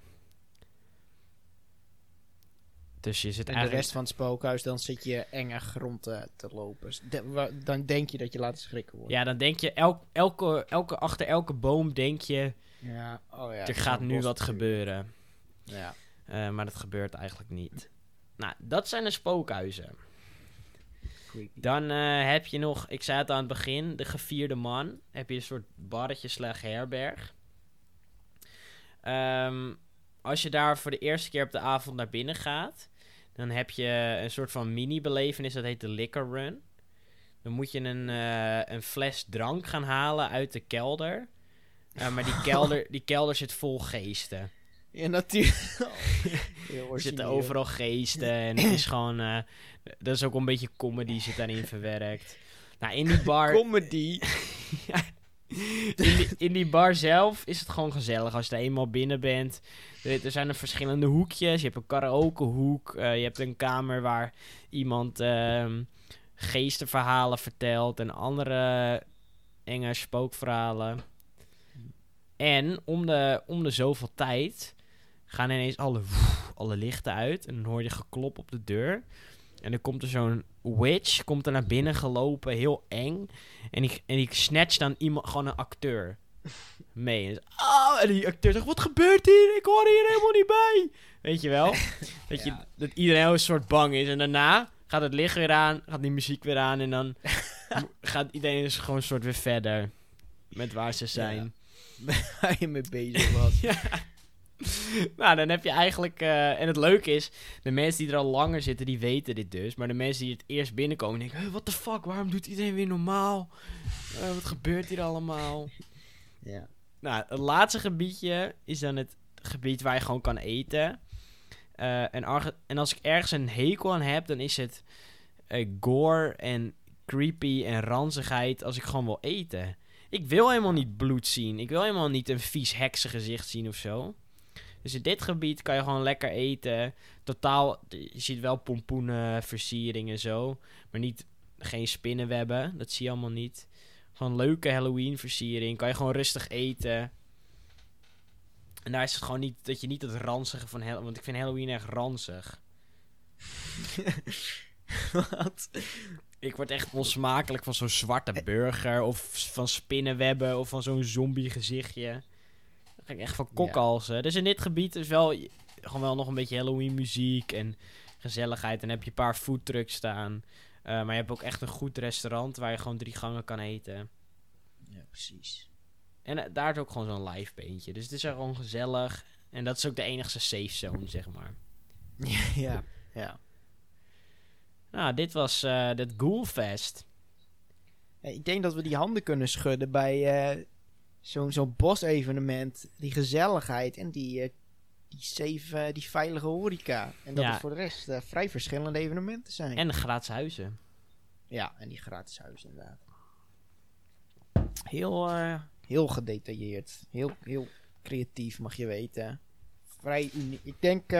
Dus je zit En de rest van het spookhuis, dan zit je enger grond eh, te lopen. S- de- wa- dan denk je dat je laten schrikken wordt. Ja, dan denk je, elk, elke, elke, achter elke boom denk je, Ja, oh ja. er gaat nu wat gebeuren. Ja. Eh, maar dat gebeurt eigenlijk niet. Nou, dat zijn de spookhuizen. Dan eh, heb je nog, ik zei het aan het begin, de gevierde man. Heb je een soort barretje slag herberg. Ehm, als je daar voor de eerste keer op de avond naar binnen gaat, dan heb je een soort van mini-belevenis, dat heet de Liquor Run. Dan moet je een, eh, een fles drank gaan halen uit de kelder. Eh, maar die kelder, die kelder zit vol geesten. Ja, natuurlijk. Er zitten overal geesten en het is gewoon... eh, dat is ook een beetje comedy zit daarin verwerkt. Nou, in die bar... Comedy. in, die, bar zelf is het gewoon gezellig als je er eenmaal binnen bent. Er, zijn er verschillende hoekjes. Je hebt een karaokehoek. eh, je hebt een kamer waar iemand ehm, geestenverhalen vertelt en andere enge spookverhalen. En om de, om de zoveel tijd gaan ineens alle, alle lichten uit en dan hoor je geklop op de deur. En dan komt er zo'n witch, komt er naar binnen gelopen, heel eng. En die, en die snatcht dan iemand, gewoon een acteur mee. En, oh, en die acteur zegt, wat gebeurt hier? Ik hoor hier helemaal niet bij. Weet je wel? Dat, je, Ja. dat iedereen een soort bang is. En daarna gaat het licht weer aan, gaat die muziek weer aan. En dan gaat iedereen dus gewoon een soort weer verder. Met waar ze zijn. Waar je mee bezig was. Nou, dan heb je eigenlijk... eh, en het leuke is, de mensen die er al langer zitten, die weten dit dus. Maar de mensen die het eerst binnenkomen, denken... Hey, what the fuck, waarom doet iedereen weer normaal? Eh, wat gebeurt hier allemaal? Ja. Nou, het laatste gebiedje is dan het gebied waar je gewoon kan eten. Eh, en, en als ik ergens een hekel aan heb, dan is het gore en creepy en ranzigheid als ik gewoon wil eten. Ik wil helemaal niet bloed zien. Ik wil helemaal niet een vies heksengezicht zien of zo. Dus in dit gebied kan je gewoon lekker eten. Totaal, je ziet wel pompoenen, versiering en zo. Maar niet, geen spinnenwebben. Dat zie je allemaal niet. Gewoon leuke Halloween versiering. Kan je gewoon rustig eten. En daar is het gewoon niet dat je niet het ranzige van Halloween. Want ik vind Halloween echt ranzig. Wat? Ik word echt onsmakelijk van zo'n zwarte burger. Of van spinnenwebben. Of van zo'n zombie gezichtje. Echt van kokhalzen. Dus in dit gebied is wel gewoon wel nog een beetje Halloween muziek. En gezelligheid. En dan heb je een paar foodtrucks staan. Eh, maar je hebt ook echt een goed restaurant waar je gewoon drie gangen kan eten. Ja, precies. En eh, daar is ook gewoon zo'n live beentje. Dus het is er gewoon gezellig. En dat is ook de enigste safe zone, zeg maar. ja. Ja. Nou, dit was eh het Ghoulfest. Ja, Ik denk dat we die handen kunnen schudden bij zo'n zo'n bosevenement. Die gezelligheid en die, eh, die, safe, eh, die veilige horeca. En dat Ja. het voor de rest eh, vrij verschillende evenementen zijn. En de gratis huizen. Ja, en die gratis huis inderdaad. Heel, heel gedetailleerd. Heel, heel creatief, mag je weten. Vrij uniek. Ik denk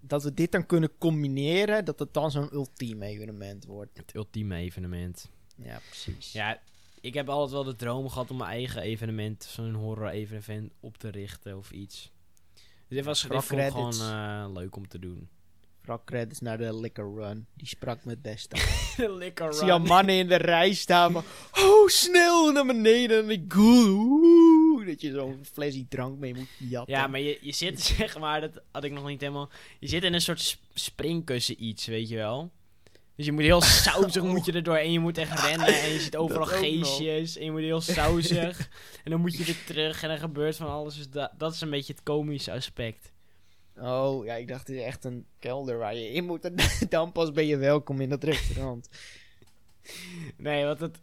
dat we dit dan kunnen combineren. Dat het dan zo'n ultiem evenement wordt. Het ultieme evenement. Ja, precies. Ja, ik heb altijd wel de droom gehad om mijn eigen evenement, zo'n horror-evenement, op te richten of iets. Dus dit was dit vond gewoon eh, leuk om te doen. Vooral credits naar de Liquor Run. Die sprak me het beste. Lekker Ik zie al mannen in de rij staan. Maar, oh, snel naar beneden. En ik oeh, Dat je zo'n flesje drank mee moet jatten. Ja, maar je, je zit zeg maar, dat had ik nog niet helemaal. Je zit in een soort sp- springkussen iets, weet je wel. Dus je moet heel sausig moet je er doorheen. Je moet echt rennen en je ziet overal geestjes. En je moet heel sausig. en dan moet je weer terug en dan gebeurt van alles. Dus dat, dat is een beetje het komische aspect. Oh, ja, ik dacht het is echt een kelder waar je in moet. En dan pas ben je welkom in dat restaurant. Nee, want het,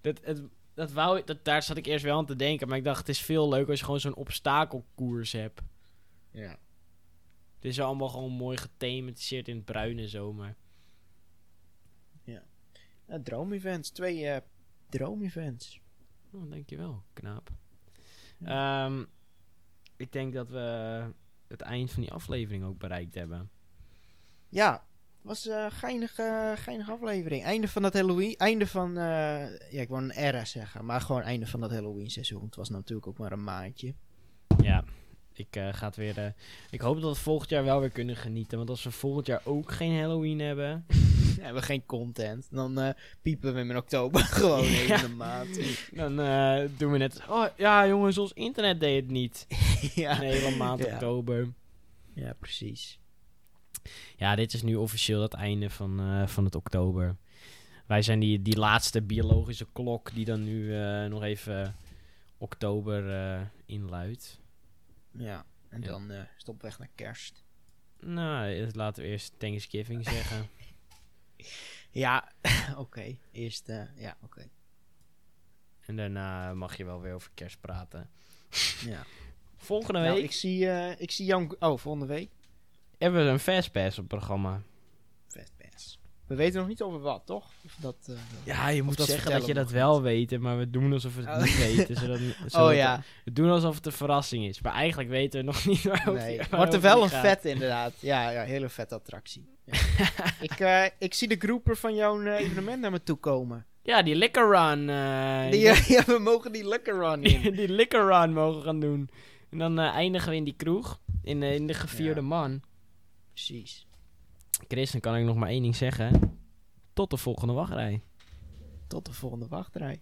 dat, het, dat wou, dat, daar zat ik eerst wel aan te denken. Maar ik dacht, het is veel leuker als je gewoon zo'n obstakelkoers hebt. Ja. Het is allemaal gewoon mooi gethematiseerd in het bruin en zo. Maar ja droomevents. Twee eh droomevents. Oh, dankjewel, knaap. Ehm, ik denk dat we het eind van die aflevering ook bereikt hebben. Ja, het was een geinige, geinige aflevering. Einde van dat Halloween. Einde van. eh, ja, ik wou een era zeggen. Maar gewoon einde van dat Halloween seizoen. Het was natuurlijk ook maar een maandje. Ja, ik ga het weer. eh, ik hoop dat we volgend jaar wel weer kunnen genieten. Want als we volgend jaar ook geen Halloween hebben. We hebben geen content. Dan eh, piepen we hem in oktober gewoon Ja. een maand. Dan eh, doen we net. Oh ja, jongens, ons internet deed het niet. ja. Een hele maand Ja. oktober. ja, precies. Ja, dit is nu officieel het einde van, eh, van het oktober. Wij zijn die, die laatste biologische klok die dan nu nog even oktober inluidt. Ja, en Ja. dan stop weg naar kerst. Nou, laten we eerst Thanksgiving zeggen. Ja, oké. Eerst, eh, ja, oké. En daarna mag je wel weer over kerst praten. Ja. Volgende Nou, week ik zie, eh, ik zie jou... Oh, volgende week. hebben we een Fastpass op het programma. We weten nog niet over wat, toch? Of dat, eh, Ja, je moet dat zeggen dat je dat wel weet, maar we doen alsof we het Oh. niet weten. Zodat, zodat Oh het- ja, We doen alsof het een verrassing is, maar eigenlijk weten we nog niet waarover nee. waarover Wordt er wel een vet inderdaad. Ja, ja, hele vette attractie. Ja. ik, eh, ik zie de groeper van jouw eh, evenement naar me toe komen. Ja, die liquor run. Die, ja, we mogen die lekker run in. die, die liquor run mogen gaan doen. En dan eindigen we in die kroeg. In, in de gevierde man. Precies. Chris, dan kan ik nog maar één ding zeggen. Tot de volgende wachtrij. Tot de volgende wachtrij.